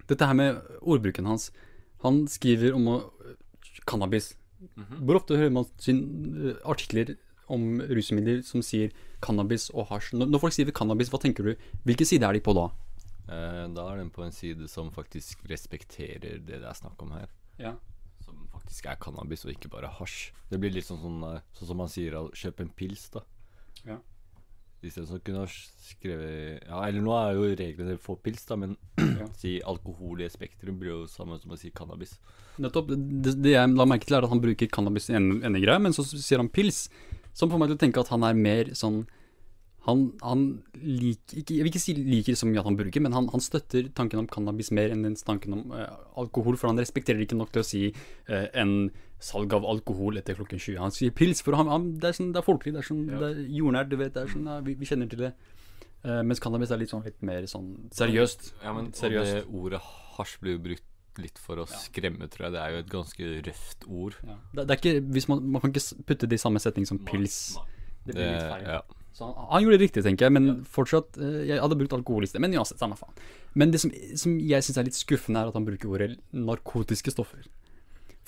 dette her med ordbruken hans. Han skriver om å, cannabis. Mhm. Hvor ofte hører man sin, eh, artikler om rusmidler som sier cannabis og hasj? Når, folk sier cannabis, hva tenker du? Hvilken side er de på da? Eh, da er den på en side som faktisk respekterer det det er snakk om her. Ja. Som faktisk er cannabis, og ikke bare hasj. Det blir litt sånn, sånn, eh, sånn som man sier kjøp en pils, da. Ja. Isteden å kunne ha skrevet Ja, eller nå er jo reglene for pils, da, men <clears throat> Ja. si alkohol i spektrum blir jo samme som å si cannabis. Nettopp. Det, det jeg la merke til, er at han bruker cannabis i en, ene greie, men så sier han pils. Som får meg til å tenke at han er mer sånn Han, han liker ikke, Jeg vil ikke si liker så mye at han bruker, men han, han støtter tanken om cannabis mer enn tanken om uh, alkohol, for han respekterer ikke nok til å si uh, en salg av alkohol etter klokken 20. Han sier pils, for han, han, det, er sånn, det er folkelig, det er, sånn, Ja. det er jordnært, du vet. Det er sånn, ja, vi, vi kjenner til det. Uh, mens cannabis er litt sånn litt mer sånn seriøst. Ja, men seriøst. det ordet hasj blir jo brukt litt for å skremme, tror jeg. Det er jo et ganske røft ord. Ja. Det, det er ikke, hvis man, man kan ikke putte det i samme setning som pils. Det blir litt feil. ja. Så han, han gjorde det riktig, tenker jeg, men fortsatt eh, Jeg hadde brukt alkohol men uansett, samme faen. Men det som, som jeg syns er litt skuffende, er at han bruker ordet narkotiske stoffer.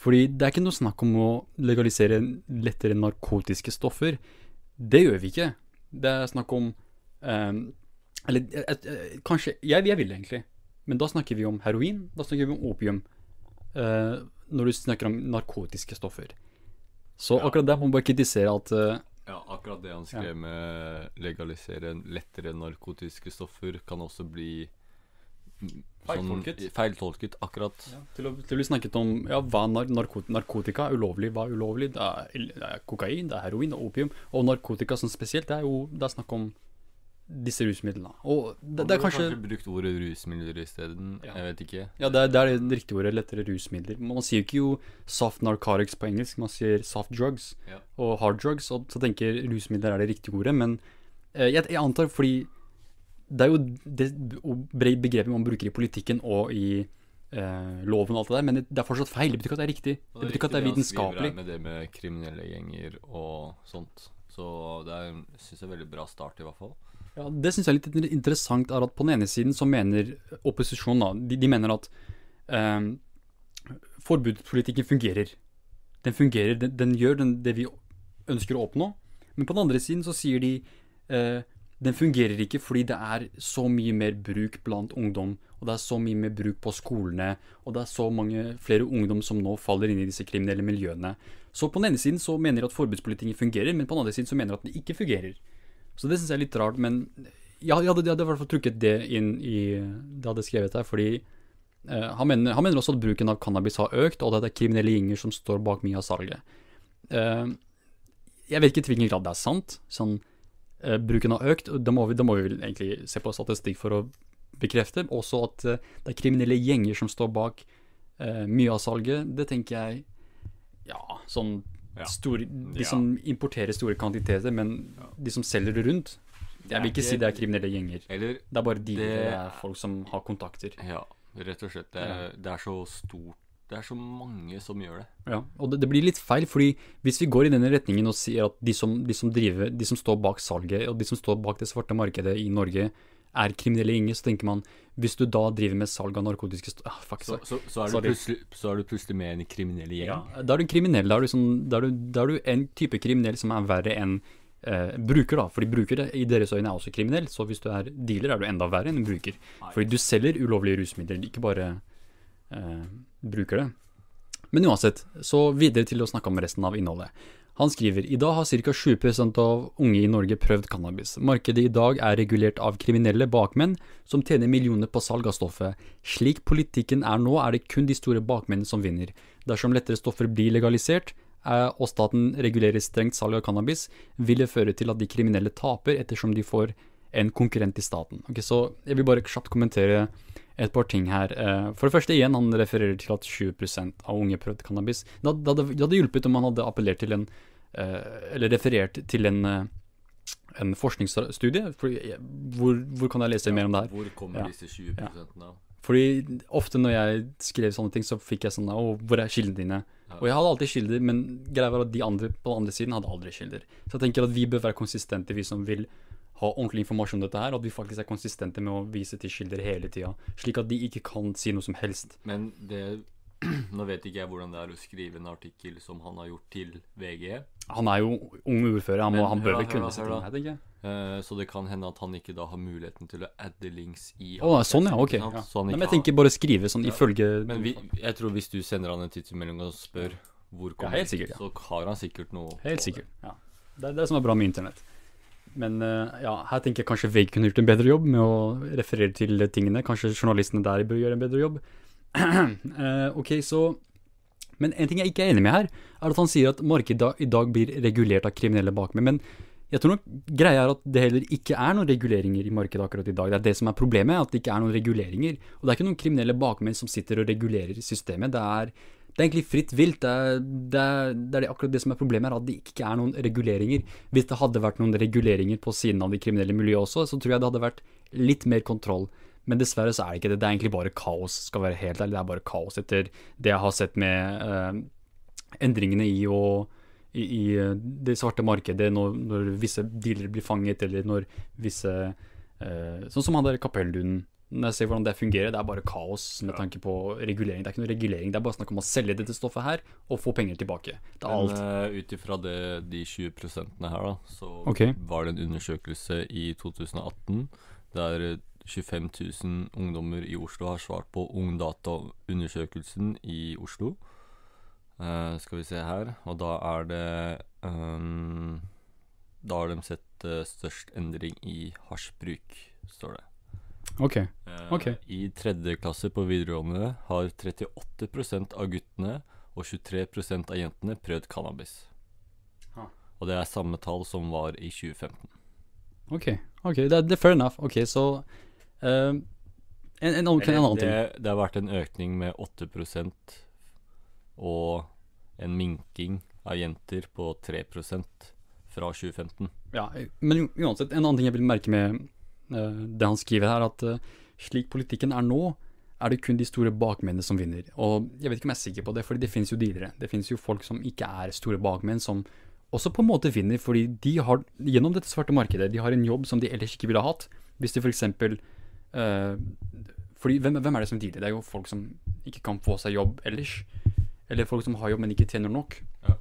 Fordi det er ikke noe snakk om å legalisere lettere narkotiske stoffer. Det gjør vi ikke. Det er snakk om um, Eller et, et, kanskje Jeg, jeg vil egentlig. Men da snakker vi om heroin. Da snakker vi om opium. Uh, når du snakker om narkotiske stoffer. Så Ja. akkurat der må man bare kritisere at uh, Ja, akkurat det han skrev med legalisere lettere narkotiske stoffer, kan også bli Feiltolket. Sånn, feiltolket, akkurat. Ja, til, å, til å snakke om ja, hva nar narkotika ulovlig, hva ulovlig. Det er, det er kokain, det er heroin, er opium. Og narkotika sånn spesielt, det er jo det er snakk om disse rusmidlene. Og det, det er kanskje kanskje brukt ordet rusmidler isteden. Ja. Jeg vet ikke. Ja, det er, det er det riktige ordet, lettere rusmidler. Man sier jo ikke jo soft narcotics på engelsk, man sier soft drugs Ja. og hard drugs, og så tenker rusmidler er det riktige ordet, men eh, jeg, jeg antar fordi det er jo det begrepet man bruker i politikken og i eh, loven og alt det der, men det, er fortsatt feil. Det betyr ikke at det er riktig. Det betyr ikke at det er vitenskapelig. Det Med det med kriminelle gjenger og sånt. Så det er, synes jeg, er veldig bra start, i hvert fall. Ja, Det syns jeg er litt interessant, er at på den ene siden så mener opposisjonen da, de, de mener at eh, forbudspolitikken fungerer. Den fungerer, den, den gjør den, det vi ønsker å oppnå. Men på den andre siden så sier de eh, den fungerer ikke fordi det er så mye mer bruk blant ungdom, og det er så mye mer bruk på skolene, og det er så mange flere ungdom som nå faller inn i disse kriminelle miljøene. Så på den ene siden så mener de at forbudspolitikken fungerer, men på den andre siden så mener de at den ikke fungerer. Så det syns jeg er litt rart, men jeg hadde, jeg hadde i hvert fall trukket det inn i det jeg hadde skrevet her, fordi eh, han, mener, han mener også at bruken av cannabis har økt, og at det er kriminelle gjenger som står bak mye av salget. Eh, jeg vet ikke i hvilken grad det er sant. Sånn, eh, bruken har økt, og da må, vi, det må vi egentlig se på statistikk for å bekrefte. Også at eh, det er kriminelle gjenger som står bak eh, mye av salget. Det tenker jeg Ja, sånn Ja. store, De Ja. som importerer store kvantiteter, men de som selger det rundt Jeg vil ikke si det er kriminelle gjenger. Eller Det er bare de, det, Det- er folk som har kontakter. Ja, rett og slett. Det det er så stort Det er så mange som gjør det. Ja, og det, det blir litt feil, fordi hvis vi går i denne retningen og sier at de som, de som driver, de som står bak salget, og de som står bak det svarte markedet i Norge, er kriminelle gjenger, så tenker man hvis du da driver med salg av narkotiske ah, fuck, Så, så, så, er så er du plutselig med en kriminell gjeng. ja, Da er du kriminell. Da er du, sånn, da, er du, da er du en type kriminell som er verre enn eh, bruker, da. Fordi bruker i deres øyne er også kriminell, så hvis du er dealer, er du enda verre enn en bruker. Fordi du selger ulovlige rusmidler, ikke bare eh, bruker det. Men uansett, så videre til å snakke om resten av innholdet. Han skriver i dag har ca. 7% av unge i Norge prøvd cannabis. Markedet i dag er regulert av kriminelle bakmenn som tjener millioner på salg av stoffet. Slik politikken er nå, er det kun de store bakmennene som vinner. Dersom lettere stoffer blir legalisert, eh, og staten regulerer strengt salg av cannabis, vil det føre til at de kriminelle taper ettersom de får en konkurrent i staten. Okay, så jeg vil bare kjapt kommentere et par ting her. Eh, For det første igjen, han refererer til at 20% av unge prøvde cannabis. Det hadde, det hadde- hjulpet om han hadde appellert til en eh, Eller referert til en, eh, en forskningsstudie. For, hvor, hvor kan jeg lese mer om det her? Hvor kommer Ja. disse 20 av? Fordi ofte når jeg skrev sånne ting, så fikk jeg sånn Å, hvor er kildene dine? Og jeg hadde alltid kilder, men greia var at de andre på den andre siden hadde aldri kilder. Så jeg tenker at vi bør være konsistente, vi som vil ha ordentlig informasjon om dette her, og at vi faktisk er konsistente med å vise til kilder hele tida, slik at de ikke kan si noe som helst. Men det <clears throat> Nå vet ikke jeg hvordan det er å skrive en artikkel som han har gjort til VG. Han er jo ung ordfører, han, han bør vel kunne disse hør her, tenker jeg. Eh, så det kan hende at han ikke da har muligheten til å adde links i oh, sånn ja, ok. Ja. Nei, men jeg tenker bare skrive sånn Ja. ifølge Men vi, jeg tror hvis du sender han en tidsmelding og spør hvor Ja, kommer helt sikkert, ja. så har han sikkert noe Helt det. sikkert. Ja. Det er det som er bra med internett. Men eh, ja, her tenker jeg kanskje VG kunne gjort en bedre jobb med å referere til tingene. Kanskje journalistene der bør gjøre en bedre jobb. <clears throat> Eh, ok, så Men en ting jeg ikke er enig med her, er at han sier at markedet i dag blir regulert av kriminelle bakmenn. Men jeg tror nok greia er at det heller ikke er noen reguleringer i markedet akkurat i dag. Det er det som er problemet, at det ikke er noen reguleringer. Og det er ikke noen kriminelle bakmenn som sitter og regulerer systemet. Det er, det er egentlig fritt vilt. Det er, det, er, det er akkurat det som er problemet, her, at det ikke er noen reguleringer. Hvis det hadde vært noen reguleringer på siden av det kriminelle miljøet også, så tror jeg det hadde vært litt mer kontroll. Men dessverre så er det ikke det. Det er egentlig bare kaos, skal være helt ærlig. Det er bare kaos etter det jeg har sett med eh, endringene i å i, i eh, det svarte markedet når, når visse dealere blir fanget, eller når visse eh, Sånn som han der kapelldunen. Når jeg ser hvordan det fungerer, det er bare kaos med tanke på regulering. Det er ikke noe regulering, det er bare snakk om å selge dette stoffet her og få penger tilbake. Det er Men alt. uh, ut ifra de 20% her, da, så okay. var det en undersøkelse i 2018 der eh, 25 000 ungdommer i Oslo har svart på Ungdata-undersøkelsen i Oslo. Uh, skal vi se her, og da er det um, Da har de sett uh, størst endring i hasjbruk, står det. Ok. Eh, Ok. I tredje klasse på videregående har 38% av guttene og 23 av jentene prøvd cannabis. Ah. Og det er samme tall som var i 2015. Ok, ok, det er, fair enough. Ok, så eh, en, en, annen- en annen ting. det, det har vært en økning med 8% og en minking av jenter på 3% fra 2015. Ja, men uansett, en annen ting jeg vil merke med det han skriver her, at eh, slik politikken er nå, er det kun de store bakmennene som vinner. Og jeg vet ikke om jeg er sikker på det, fordi det finnes jo dealere. Det finnes jo folk som ikke er store bakmenn, som også på en måte vinner, fordi de har, gjennom dette svarte markedet, de har en jobb som de ellers ikke ville ha hatt. Hvis de for eksempel eh, fordi hvem, hvem er det som dealer? Det er jo folk som ikke kan få seg jobb ellers. Eller folk som har jobb, men ikke tjener nok. Ja.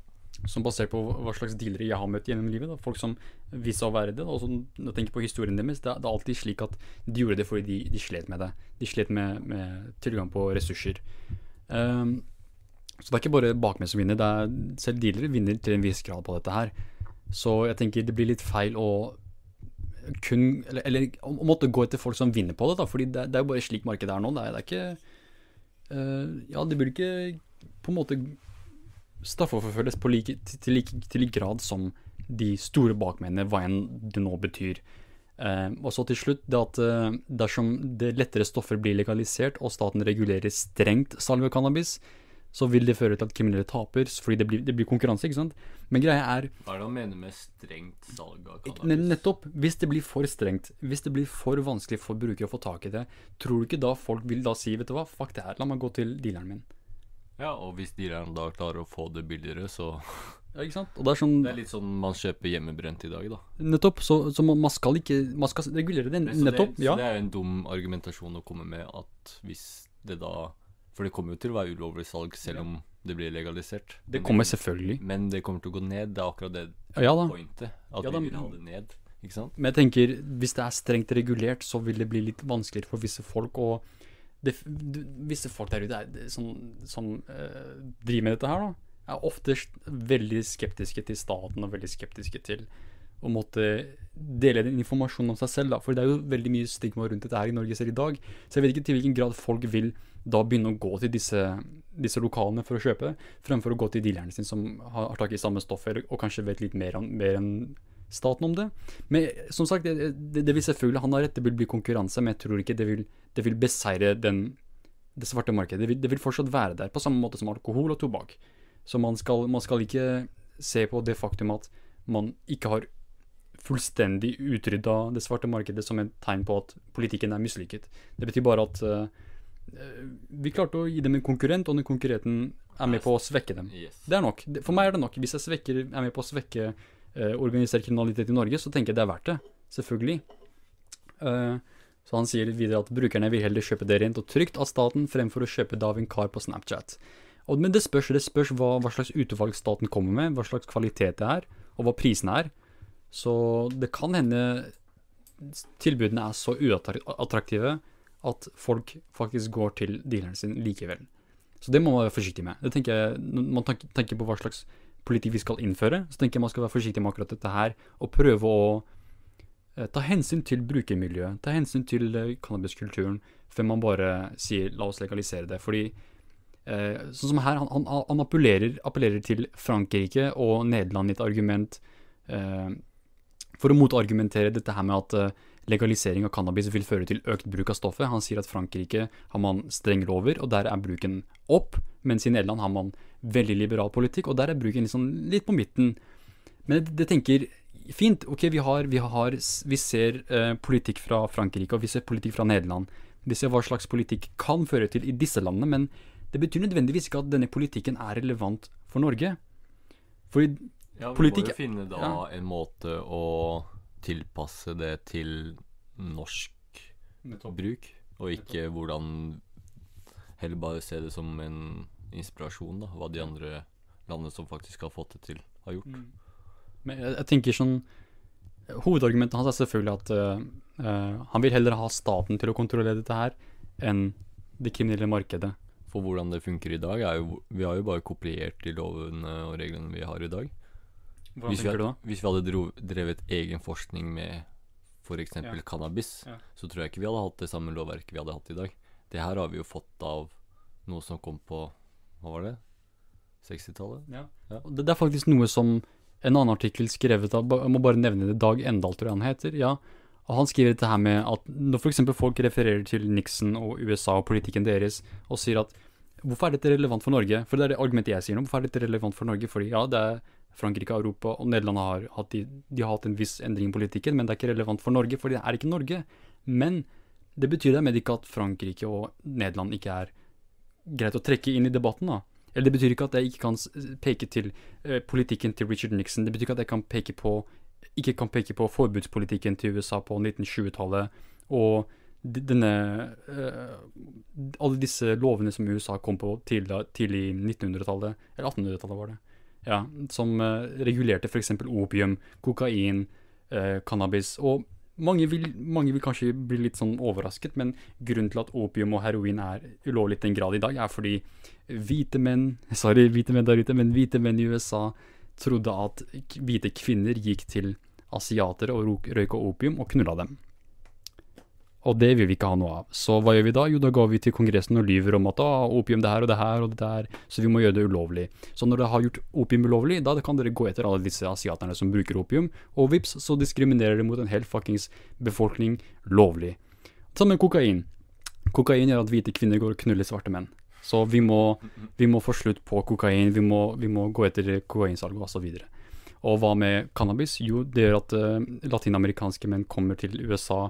Som basert på hva slags dealere jeg har møtt gjennom livet. Da. Folk som viser seg å være det. Og når jeg tenker på historien deres, det er, det er alltid slik at de gjorde det fordi de, de slet med det. De slet med, med tilgang på ressurser. Um, så det er ikke bare bakmenn som vinner, det er, selv dealere vinner til en viss grad på dette her. Så jeg tenker det blir litt feil å kun Eller, eller å måtte gå etter folk som vinner på det, da, fordi det, det er jo bare slik markedet er nå. Det er, det er ikke uh, Ja, det burde ikke på en måte straffeforfølges på like, til, like, til like, grad som de store bakmennene, hva enn det nå betyr. Eh, og så til slutt, det at eh, dersom det lettere stoffer blir legalisert, og staten regulerer strengt salg av cannabis, så vil det føre til at kriminelle taper, fordi det blir, det blir konkurranse, ikke sant. Men greia er Hva er det han mener med strengt salg av cannabis? Nettopp. Hvis det blir for strengt, hvis det blir for vanskelig for brukere å få tak i det, tror du ikke da folk vil da si vet du hva, fuck det her, la meg gå til dealeren min. Ja, og hvis dealeren da klarer å få det billigere, så Ja, ikke sant? Og det er sånn Det er litt sånn man kjøper hjemmebrent i dag, da. Nettopp. Så, så man man skal ikke Man skal regulere det. Så Nettopp. det, Ja. Så det er en dum argumentasjon å komme med at hvis det da For det kommer jo til å være ulovlig salg selv om det blir legalisert. Det kommer selvfølgelig. Men det kommer til å gå ned. Det er akkurat det Ja da. pointet. At Ja da, vi vil ha det ned. Ikke sant? Men jeg tenker, hvis det er strengt regulert, så vil det bli litt vanskeligere for visse folk. Og det, visse folk der ute er, som, som uh, driver med dette her, da, er ofte veldig skeptiske til staten og veldig skeptiske til å måtte dele den informasjonen om seg selv. da, For det er jo veldig mye stigma rundt dette her i Norge selv i dag. Så jeg vet ikke til hvilken grad folk vil da begynne å gå til disse, disse lokalene for å kjøpe, fremfor å gå til dealerne sine som har, har tak i samme stoff, og kanskje vet litt mer, mer enn staten om det. Men som sagt, det, det, vil selvfølgelig Han har rett, det vil bli konkurranse, men jeg tror ikke det vil, det vil beseire den, det svarte markedet. Det vil, det vil fortsatt være der, på samme måte som alkohol og tobakk. Så man skal, man skal ikke se på det faktum at man ikke har fullstendig utrydda det svarte markedet som et tegn på at politikken er mislykket. Det betyr bare at eh, vi klarte å gi dem en konkurrent, og den konkurrenten er med på å svekke dem. Yes. Det er nok. For meg er det nok. Hvis jeg svekker, er med på å svekke organisert kriminalitet i Norge, så tenker jeg det er verdt det. Selvfølgelig. Eh, så han sier videre at brukerne vil heller kjøpe det rent og trygt av staten fremfor å kjøpe det av en kar på Snapchat. Og, men det spørs, det spørs hva, hva slags utvalg staten kommer med, hva slags kvalitet det er, og hva prisene er. Så det kan hende tilbudene er så uattraktive at folk faktisk går til dealeren sin likevel. Så det må man være forsiktig med. Det tenker jeg, man tenker på hva slags politikk vi skal innføre, så tenker jeg man skal være forsiktig med akkurat dette her, og prøve å eh, ta hensyn til brukermiljøet, ta hensyn til eh, cannabiskulturen, før man bare sier 'la oss legalisere det'. Fordi eh, sånn som her, han, han, han appellerer, appellerer til Frankrike og Nederland i et argument for å motargumentere dette her med at legalisering av cannabis vil føre til økt bruk av stoffet. Han sier at Frankrike har man strenge lover, og der er bruken opp, mens i Nederland har man veldig liberal politikk, og der er bruken liksom litt på midten. Men det, det tenker fint, ok, vi har, vi har vi ser eh, politikk fra Frankrike, og vi ser politikk fra Nederland. Vi ser hva slags politikk kan føre til i disse landene, men det betyr nødvendigvis ikke at denne politikken er relevant for Norge. Fordi Ja, vi Politikk- må jo finne da ja. en måte å tilpasse det til norsk bruk, og ikke hvordan Heller bare se det som en inspirasjon, da, hva de andre landene som faktisk har fått det til, har gjort. Men jeg, jeg tenker sånn Hovedargumentet hans er selvfølgelig at uh, han vil heller ha staten til å kontrollere dette her, enn det kriminelle markedet. For hvordan det funker i dag, er jo Vi har jo bare kopiert de lovene og reglene vi har i dag. Hvordan Hvis vi, tenker du da? hvis vi hadde dro, drevet egen forskning med f.eks. Ja. cannabis, Ja. så tror jeg ikke vi hadde hatt det samme lovverket vi hadde hatt i dag. Det her har vi jo fått av noe som kom på Hva var det? 60-tallet? Ja. Ja. Det, det er faktisk noe som en annen artikkel skrevet av Jeg må bare nevne det. Dag Endal, tror jeg han heter. Ja. Og Han skriver dette her med at når f.eks. folk refererer til Nixon og USA og politikken deres, og sier at hvorfor er dette relevant for Norge? For det er det argumentet jeg sier nå. Hvorfor er dette relevant for Norge? Fordi ja, det er Frankrike, Europa og Nederland har hatt, de, de har hatt en viss endring i politikken, men det er ikke relevant for Norge, for det er ikke Norge. Men det betyr dermed ikke at Frankrike og Nederland ikke er greit å trekke inn i debatten, da. Eller det betyr ikke at jeg ikke kan peke til eh, politikken til Richard Nixon. Det betyr ikke at jeg kan peke på, ikke kan peke på forbudspolitikken til USA på 1920-tallet og denne eh, Alle disse lovene som USA kom på tidlig, tidlig 1900-tallet, eller 1800-tallet var det, ja, som uh, regulerte f.eks. opium, kokain, uh, cannabis. Og mange vil, mange vil kanskje bli litt sånn overrasket, men grunnen til at opium og heroin er ulovlig i den grad i dag, er fordi hvite menn, <laughs> sorry hvite menn der ute, men hvite menn i USA trodde at hvite kvinner gikk til asiatere og røyka opium og knulla dem. Og det vil vi ikke ha noe av. Så hva gjør vi da? Jo, da går vi til Kongressen og lyver om at å, opium det her og det her og det der, så vi må gjøre det ulovlig. Så når dere har gjort opium ulovlig, da kan dere gå etter alle disse asiaterne som bruker opium, og vips, så diskriminerer dere mot en hel fuckings befolkning lovlig. Sammen med kokain. Kokain gjør at hvite kvinner går og knuller svarte menn. Så vi må, vi må få slutt på kokain, vi må, vi må gå etter kokainsalget og så videre. Og hva med cannabis? Jo, det gjør at uh, latinamerikanske menn kommer til USA,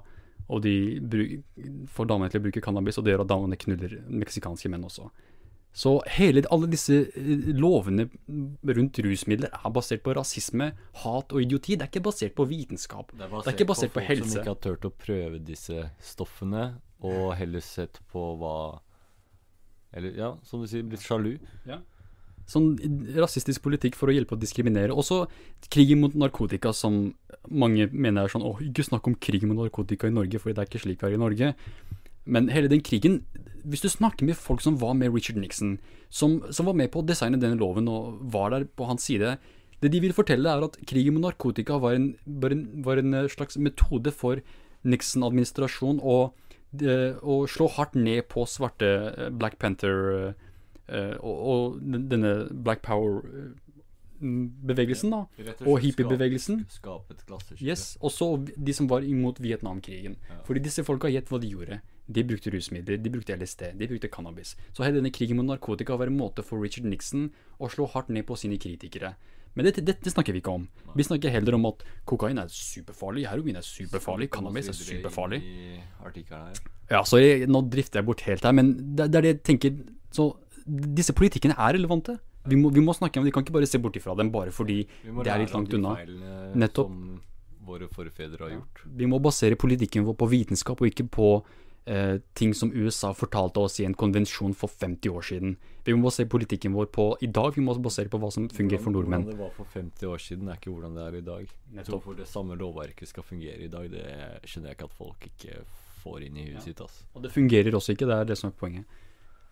og de får damene til å bruke cannabis, og det gjør at damene knuller meksikanske menn også. Så hele, alle disse eh, lovene rundt rusmidler er basert på rasisme, hat og idioti. Det er ikke basert på vitenskap. Det er, ikke basert på, på helse. folk som ikke har turt å prøve disse stoffene, og heller sett på hva Eller ja, som du sier, blitt sjalu. Ja. Sånn rasistisk politikk for å hjelpe å diskriminere. Også krigen mot narkotika, som mange mener er sånn Å, ikke snakk om krig mot narkotika i Norge, for det er ikke slik vi i Norge. Men hele den krigen Hvis du snakker med folk som var med Richard Nixon, som, som var med på å designe denne loven og var der på hans side Det de vil fortelle, er at krigen mot narkotika var en, var en, var en slags metode for Nixon-administrasjon å, å, slå hardt ned på svarte eh, Black Panther uh, og, og, denne Black Power-bevegelsen, da. Og hippiebevegelsen. Skapet et klasseskille. Yes, også de som var imot Vietnamkrigen. Ja. Fordi disse folka gjett hva de gjorde. De brukte rusmidler, de brukte LSD, de brukte cannabis. Så hele denne krigen mot narkotika var en måte for Richard Nixon å slå hardt ned på sine kritikere. Men det, det, det snakker vi ikke om. Nei. Vi snakker heller om at kokain er superfarlig, heroin er superfarlig, cannabis er superfarlig. Ja, så jeg, Nå drifter jeg bort helt her, men det, det er det jeg tenker Så disse politikkene er relevante. Vi må, vi må, snakke om Vi kan ikke bare se bort ifra dem bare fordi det er litt langt unna. Nettopp. Som våre forfedre har gjort. Vi må basere politikken vår på vitenskap, og ikke på eh, ting som USA fortalte oss i en konvensjon for 50 år siden. Vi må basere politikken vår på i dag, vi må basere på hva som fungerer for nordmenn. Hvordan det var for 50 år siden, er ikke hvordan det er i dag. Nettopp. Hvorfor det samme lovverket skal fungere i dag, det skjønner jeg ikke at folk ikke får inn i huet ja. sitt. Altså. Og det fungerer også ikke, det er det som er poenget.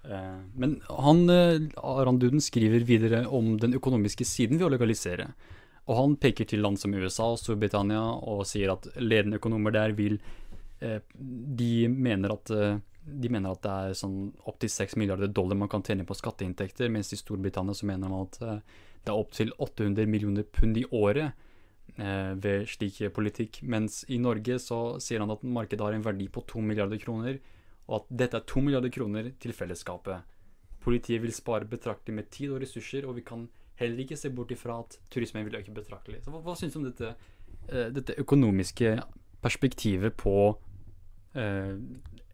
Eh, men han, Aran Duden skriver videre om den økonomiske siden ved å legalisere. Og han peker til land som USA og Storbritannia og sier at ledende økonomer der vil eh, De mener at de mener at det er sånn opptil 6 milliarder dollar man kan tjene på skatteinntekter, mens i Storbritannia så mener man at det er opptil 800 millioner pund i året ved slik politikk. Mens i Norge så sier han at markedet har en verdi på 2 milliarder kroner, og at dette er to milliarder kroner til fellesskapet. Politiet vil spare betraktelig med tid og ressurser, og vi kan heller ikke se bort ifra at turismen vil øke betraktelig. Så Hva, hva syns du om dette, uh, dette, økonomiske perspektivet på uh,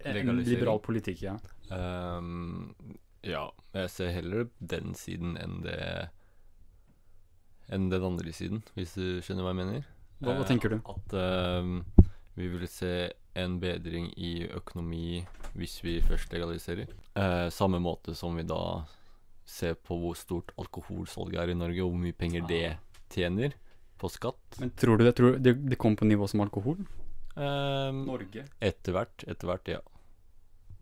en liberal politikk? Ja? Um, ja, jeg ser heller den siden enn det enn den andre siden, hvis du skjønner hva jeg mener. Hva, hva tenker du? At ehm, vi vil se en bedring i økonomi hvis vi først legaliserer. Eh, samme måte som vi da ser på hvor stort alkoholsalget er i Norge, og hvor mye penger det tjener på skatt. Men tror du det, tror det, det kommer på nivå som alkohol? Eh, Norge? Etter hvert, etter hvert, ja.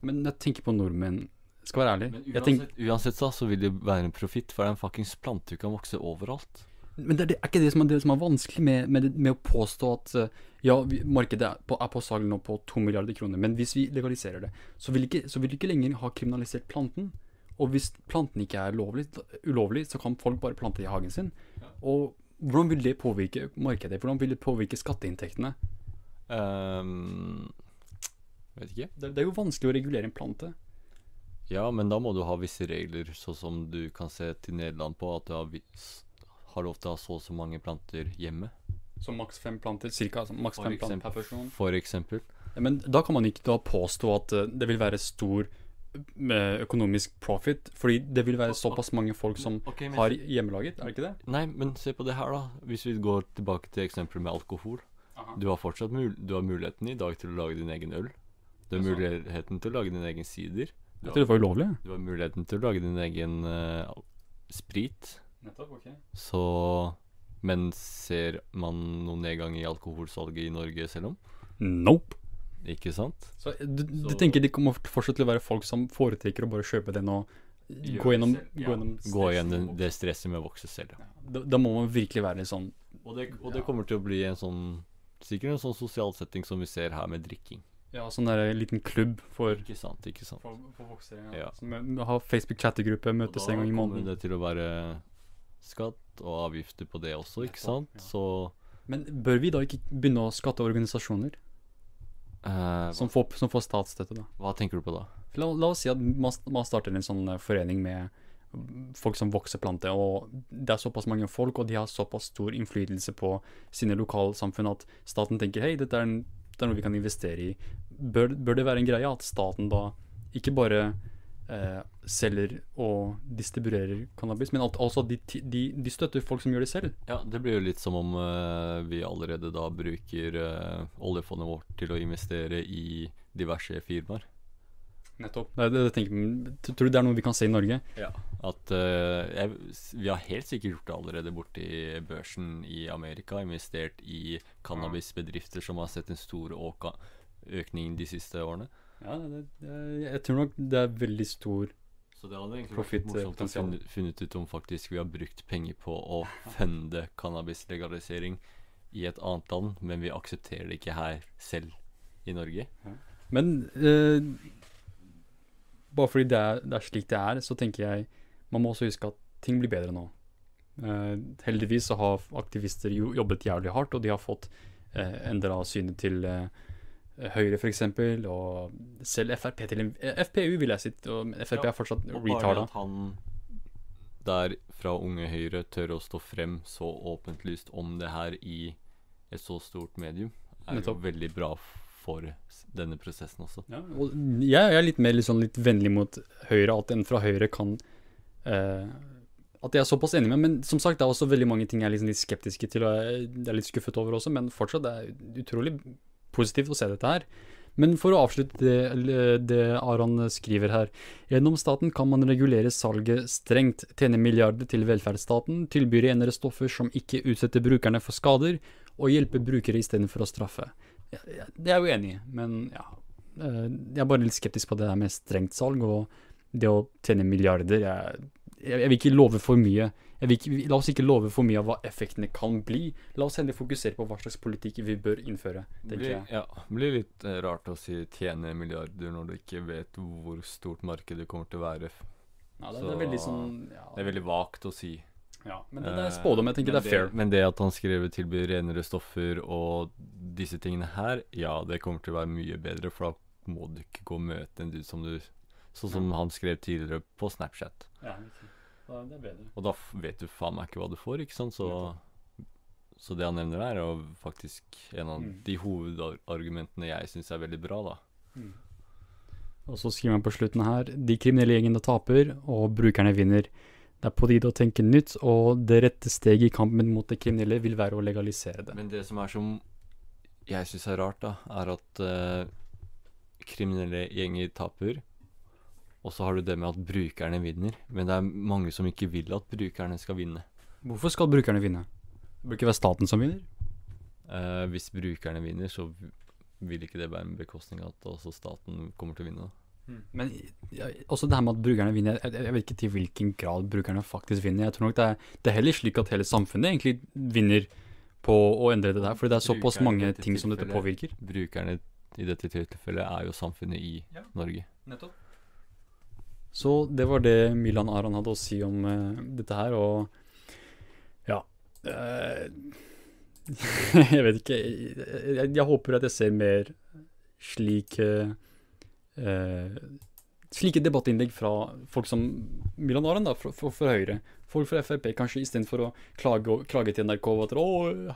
Men jeg tenker på nordmenn. Skal være ærlig. Men uansett, uansett så, så vil det være en profitt, for det er en fuckings plante du kan vokse overalt. Men det, det, er ikke det som er, det som er vanskelig med, med, med, å påstå at eh, ja, vi, markedet er på, er på salg nå på to milliarder kroner, men hvis vi legaliserer det, så vil, ikke, så vil ikke lenger ha kriminalisert planten. Og hvis planten ikke er lovlig, ulovlig, så kan folk bare plante i hagen sin. Og hvordan vil det påvirke markedet? Hvordan vil det påvirke skatteinntektene? Um, vet ikke. Det, det, er jo vanskelig å regulere en plante. Ja, men da må du ha visse regler, sånn som du kan se til Nederland på, at du har visse har lov til å ha så og så mange planter hjemme. Så maks fem planter? Cirka altså, maks fem planter per person? For eksempel. Ja, men da kan man ikke da påstå at uh, det vil være stor uh, økonomisk profit, fordi det vil være såpass mange folk som okay, har hjemmelaget, er det ikke det? Nei, men se på det her, da. Hvis vi går tilbake til eksempelet med alkohol. Du har fortsatt mul du har muligheten i dag til å lage din egen øl. Du har muligheten til å lage din egen sider. Du har, det var ulovlig. Du har muligheten til å lage din egen uh, sprit. Nettopp, ok. Så Men ser man noen nedgang i alkoholsalget i Norge selv om? Nope. Ikke sant? Så du, Så, tenker det kommer fortsatt til å være folk som foretrekker å bare kjøpe den og gå gjennom, selv, ja. gå gjennom, gå gjennom det stresset med å vokse selv. Ja. Da, da, må man virkelig være sånn Og det, og det kommer til å bli en sånn Sikkert en sånn sosial setting som vi ser her med drikking. Ja, sånn der liten klubb for Ikke sant, ikke sant. For, for voksere. Ja. ja. Som har Facebook-chattegruppe, møtes en gang i måneden. Da kommer det til å være skatt og avgifter på det også, ikke sant? Så Men bør vi da ikke begynne å skatte organisasjoner? Uh, som, får, som, får, statsstøtte, da. Hva tenker du på da? La, la oss si at man, man starter en sånn eh, forening med folk som vokser planter, og det er såpass mange folk, og de har såpass stor innflytelse på sine lokalsamfunn at staten tenker hei, dette er, en, det er noe vi kan investere i. Bør, bør, det være en greie at staten da ikke bare eh, selger og distribuerer cannabis, men alt, altså de, de, de støtter folk som gjør det selv. Ja, det blir jo litt som om eh, vi allerede da bruker eh, oljefondet vårt til å investere i diverse firmaer. Nettopp. Det, det, tenker, tror du det er noe vi kan se i Norge? At uh, jeg, Vi har helt sikkert gjort det allerede borti børsen i Amerika. Investert i cannabisbedrifter som har sett en stor økning de siste årene. Ja, det, det, jeg tror nok det er veldig stor Så det hadde egentlig vært morsomt å finne, funnet, ut om faktisk vi har brukt penger på å <laughs> funde cannabislegalisering i et annet land, men vi aksepterer det ikke her selv i Norge. Men eh, bare fordi det er, det er slik det er, så tenker jeg man må også huske at ting blir bedre nå. Eh, heldigvis så har aktivister jo jobbet jævlig hardt, og de har fått eh, endra synet til eh, Høyre f.eks., og selv Frp til en eh, FPU, vil jeg si. Og Frp er fortsatt Og bare at han der fra Unge Høyre tør å stå frem så åpentlyst om det her i et så stort medium, er Nettopp. jo veldig bra for denne prosessen også. Ja, og jeg er litt mer litt, sånn, litt vennlig mot Høyre, at en fra Høyre kan eh, At jeg er såpass enig med, men som sagt, det er også veldig mange ting jeg er liksom litt skeptiske til, og jeg er litt skuffet over også, men fortsatt det er utrolig positivt å se dette her. Men for å avslutte det, det Aron skriver her. Gjennom staten kan man regulere salget strengt, tjene milliarder til velferdsstaten, tilby renere stoffer som ikke utsetter brukerne for skader, og hjelpe brukere istedenfor å straffe. Det er jeg jo enig i, men ja. eh, Jeg er bare litt skeptisk på det der med strengt salg og det å tjene milliarder. Jeg, jeg vil ikke love for mye. Ikke, la oss ikke love for mye av hva effektene kan bli. La oss heller fokusere på hva slags politikk vi bør innføre, Det tenker blir, jeg. ja, det blir litt eh, rart å si tjene milliarder når du ikke vet hvor stort markedet kommer til å være. Ja, det, så- det er veldig sånn ja, Det er veldig vagt å si. ja, Men det, det er Eh, spådom. Jeg tenker det er fair. Men det at han skrev tilbyr renere stoffer og disse tingene her, ja, det kommer til å være mye bedre, for da må du ikke gå og møte en dude som du Sånn som han skrev tidligere på Snapchat. Ja, bedre. Og da f vet du faen meg ikke hva du får, ikke sant? Så, så det han nevner der, er jo faktisk en av Mm. de hovedargumentene jeg syns er veldig bra, da. Og så skriver han på slutten her De kriminelle gjengene taper, og brukerne vinner. Det er på tide å tenke nytt, og det rette steget i kampen mot det kriminelle vil være å legalisere det. Men det som er som jeg syns er rart, da, er at uh, kriminelle gjenger taper. Og så har du det med at brukerne vinner. Men det er mange som ikke vil at brukerne skal vinne. Hvorfor skal brukerne vinne? Det bør ikke være staten som vinner. Eh, hvis brukerne vinner, så vil ikke det være en bekostning av at også staten kommer til å vinne. Mm. Men ja, også det her med at brukerne vinner, jeg, jeg vet ikke til hvilken grad brukerne faktisk vinner. Jeg tror nok det er, det er heller slik at hele samfunnet egentlig vinner på å endre det der, fordi det er såpass Brukerne mange ting som dette påvirker. Brukerne i dette tilfellet er jo samfunnet i Ja. Norge. Så det var det Milan Aron hadde å si om uh, dette her, og ja uh, <laughs> Jeg vet ikke jeg, jeg, jeg håper at jeg ser mer slik eh, Slike debattinnlegg fra folk som Milan Aron, da, fra, fra, fra Høyre. Folk fra Frp, kanskje istedenfor å klage, klage til NRK over at å,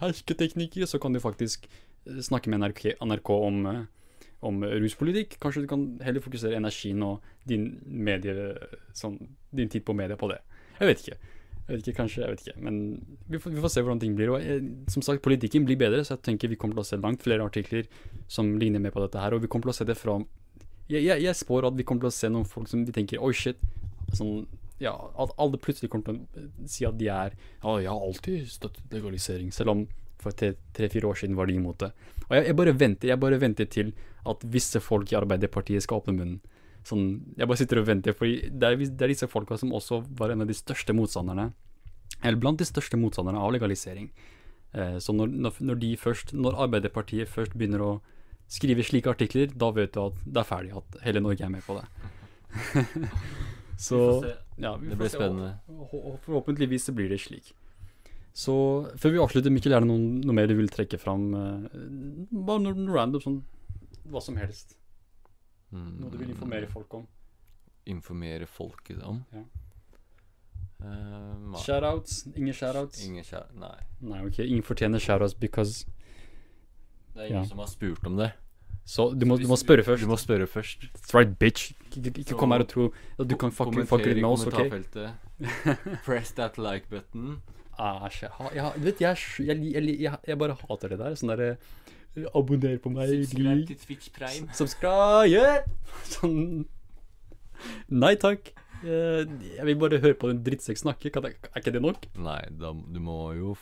hersketeknikker, så kan du faktisk snakke med NRK, NRK om om ruspolitikk. Kanskje du kan heller fokusere energien og din medie, sånn, din tid på media på det. Jeg vet ikke. Jeg vet ikke, kanskje, jeg vet ikke. Men vi får, vi får se hvordan ting blir. Og eh, som sagt, politikken blir bedre, så jeg tenker vi kommer til å se langt flere artikler som ligner mer på dette her. Og vi kommer til å se det fra Jeg, jeg, jeg spår at vi kommer til å se noen folk som vi tenker oi, shit. Sånn, ja, at alle plutselig kommer til å si at de er Ja, jeg har alltid støttet legalisering, selv om for tre-fire år siden var de imot det. Og jeg, jeg bare venter jeg bare venter til at visse folk i Arbeiderpartiet skal åpne munnen. Sånn, jeg bare sitter og venter, for det er, det er disse folka som også var en av de største motstanderne, eller blant de største motstanderne av legalisering. Eh, så når, når, de først, når Arbeiderpartiet først begynner å skrive slike artikler, da vet du at det er ferdig, at hele Norge er med på det. <laughs> så ja, Det blir spennende. Forhåpentligvis så blir det slik. Så før vi avslutter, Mikkel, er det noen, noe mer du vil trekke fram? eh, bare noe, noe random, sånn hva som helst. Mm. Noe du vil informere folk om. Informere folket om? Ja. Eh. Shoutouts? Ingen shoutouts? Ingen shout Nei. Nei, ok. Ingen fortjener shoutouts because Det er ingen Ja. som har spurt om det. Så du må, du må spørre først. Du må spørre først. That's right, bitch. Ikke, ikke kom her og tro at du kan fucke fuck litt med oss, OK? <laughs> Press that like button. Æsj. Jeg, jeg, vet, jeg, jeg, jeg, bare hater det der. Sånn derre Abonner på meg. lik, Twitch Prime. Subscribe! <laughs> Sånn Nei takk. Eh, Jeg vil bare høre på den drittsekk snakke. Er ikke det nok? Nei, da, du må jo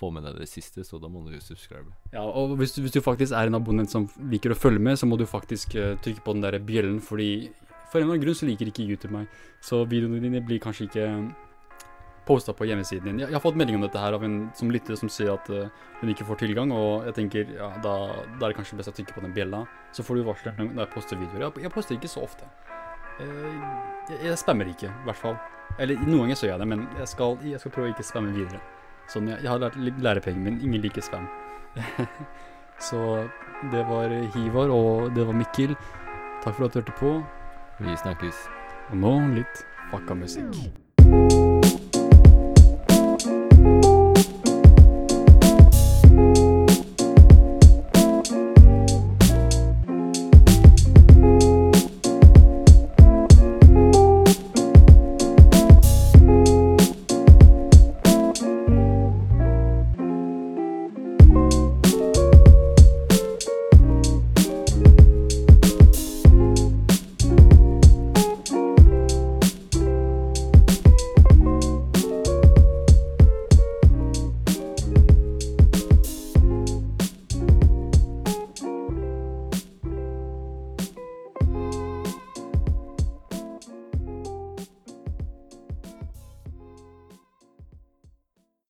få med deg det siste, så da må du jo subscribe. Ja, og hvis du, hvis du faktisk er en abonnent som liker å følge med, så må du faktisk uh, trykke på den der bjellen, fordi for en eller annen grunn så liker ikke YouTube meg. Så videoene dine blir kanskje ikke posta på hjemmesiden din. Jeg, har fått melding om dette her av en som lytter, som sier at eh, hun ikke får tilgang, og jeg tenker ja, da, da er det kanskje best å trykke på den bjella. Så får du varsler når jeg poster videoer. Jeg, jeg poster ikke så ofte. Eh, jeg, jeg spammer ikke, i hvert fall. Eller noen ganger så gjør jeg det, men jeg skal, jeg skal prøve å ikke spamme videre. Sånn, jeg, jeg har lært litt lærepenger, ingen liker spam. <laughs> så det var Hivar, og det var Mikkel. Takk for at du hørte på. Vi snakkes. Og nå litt fucka musikk.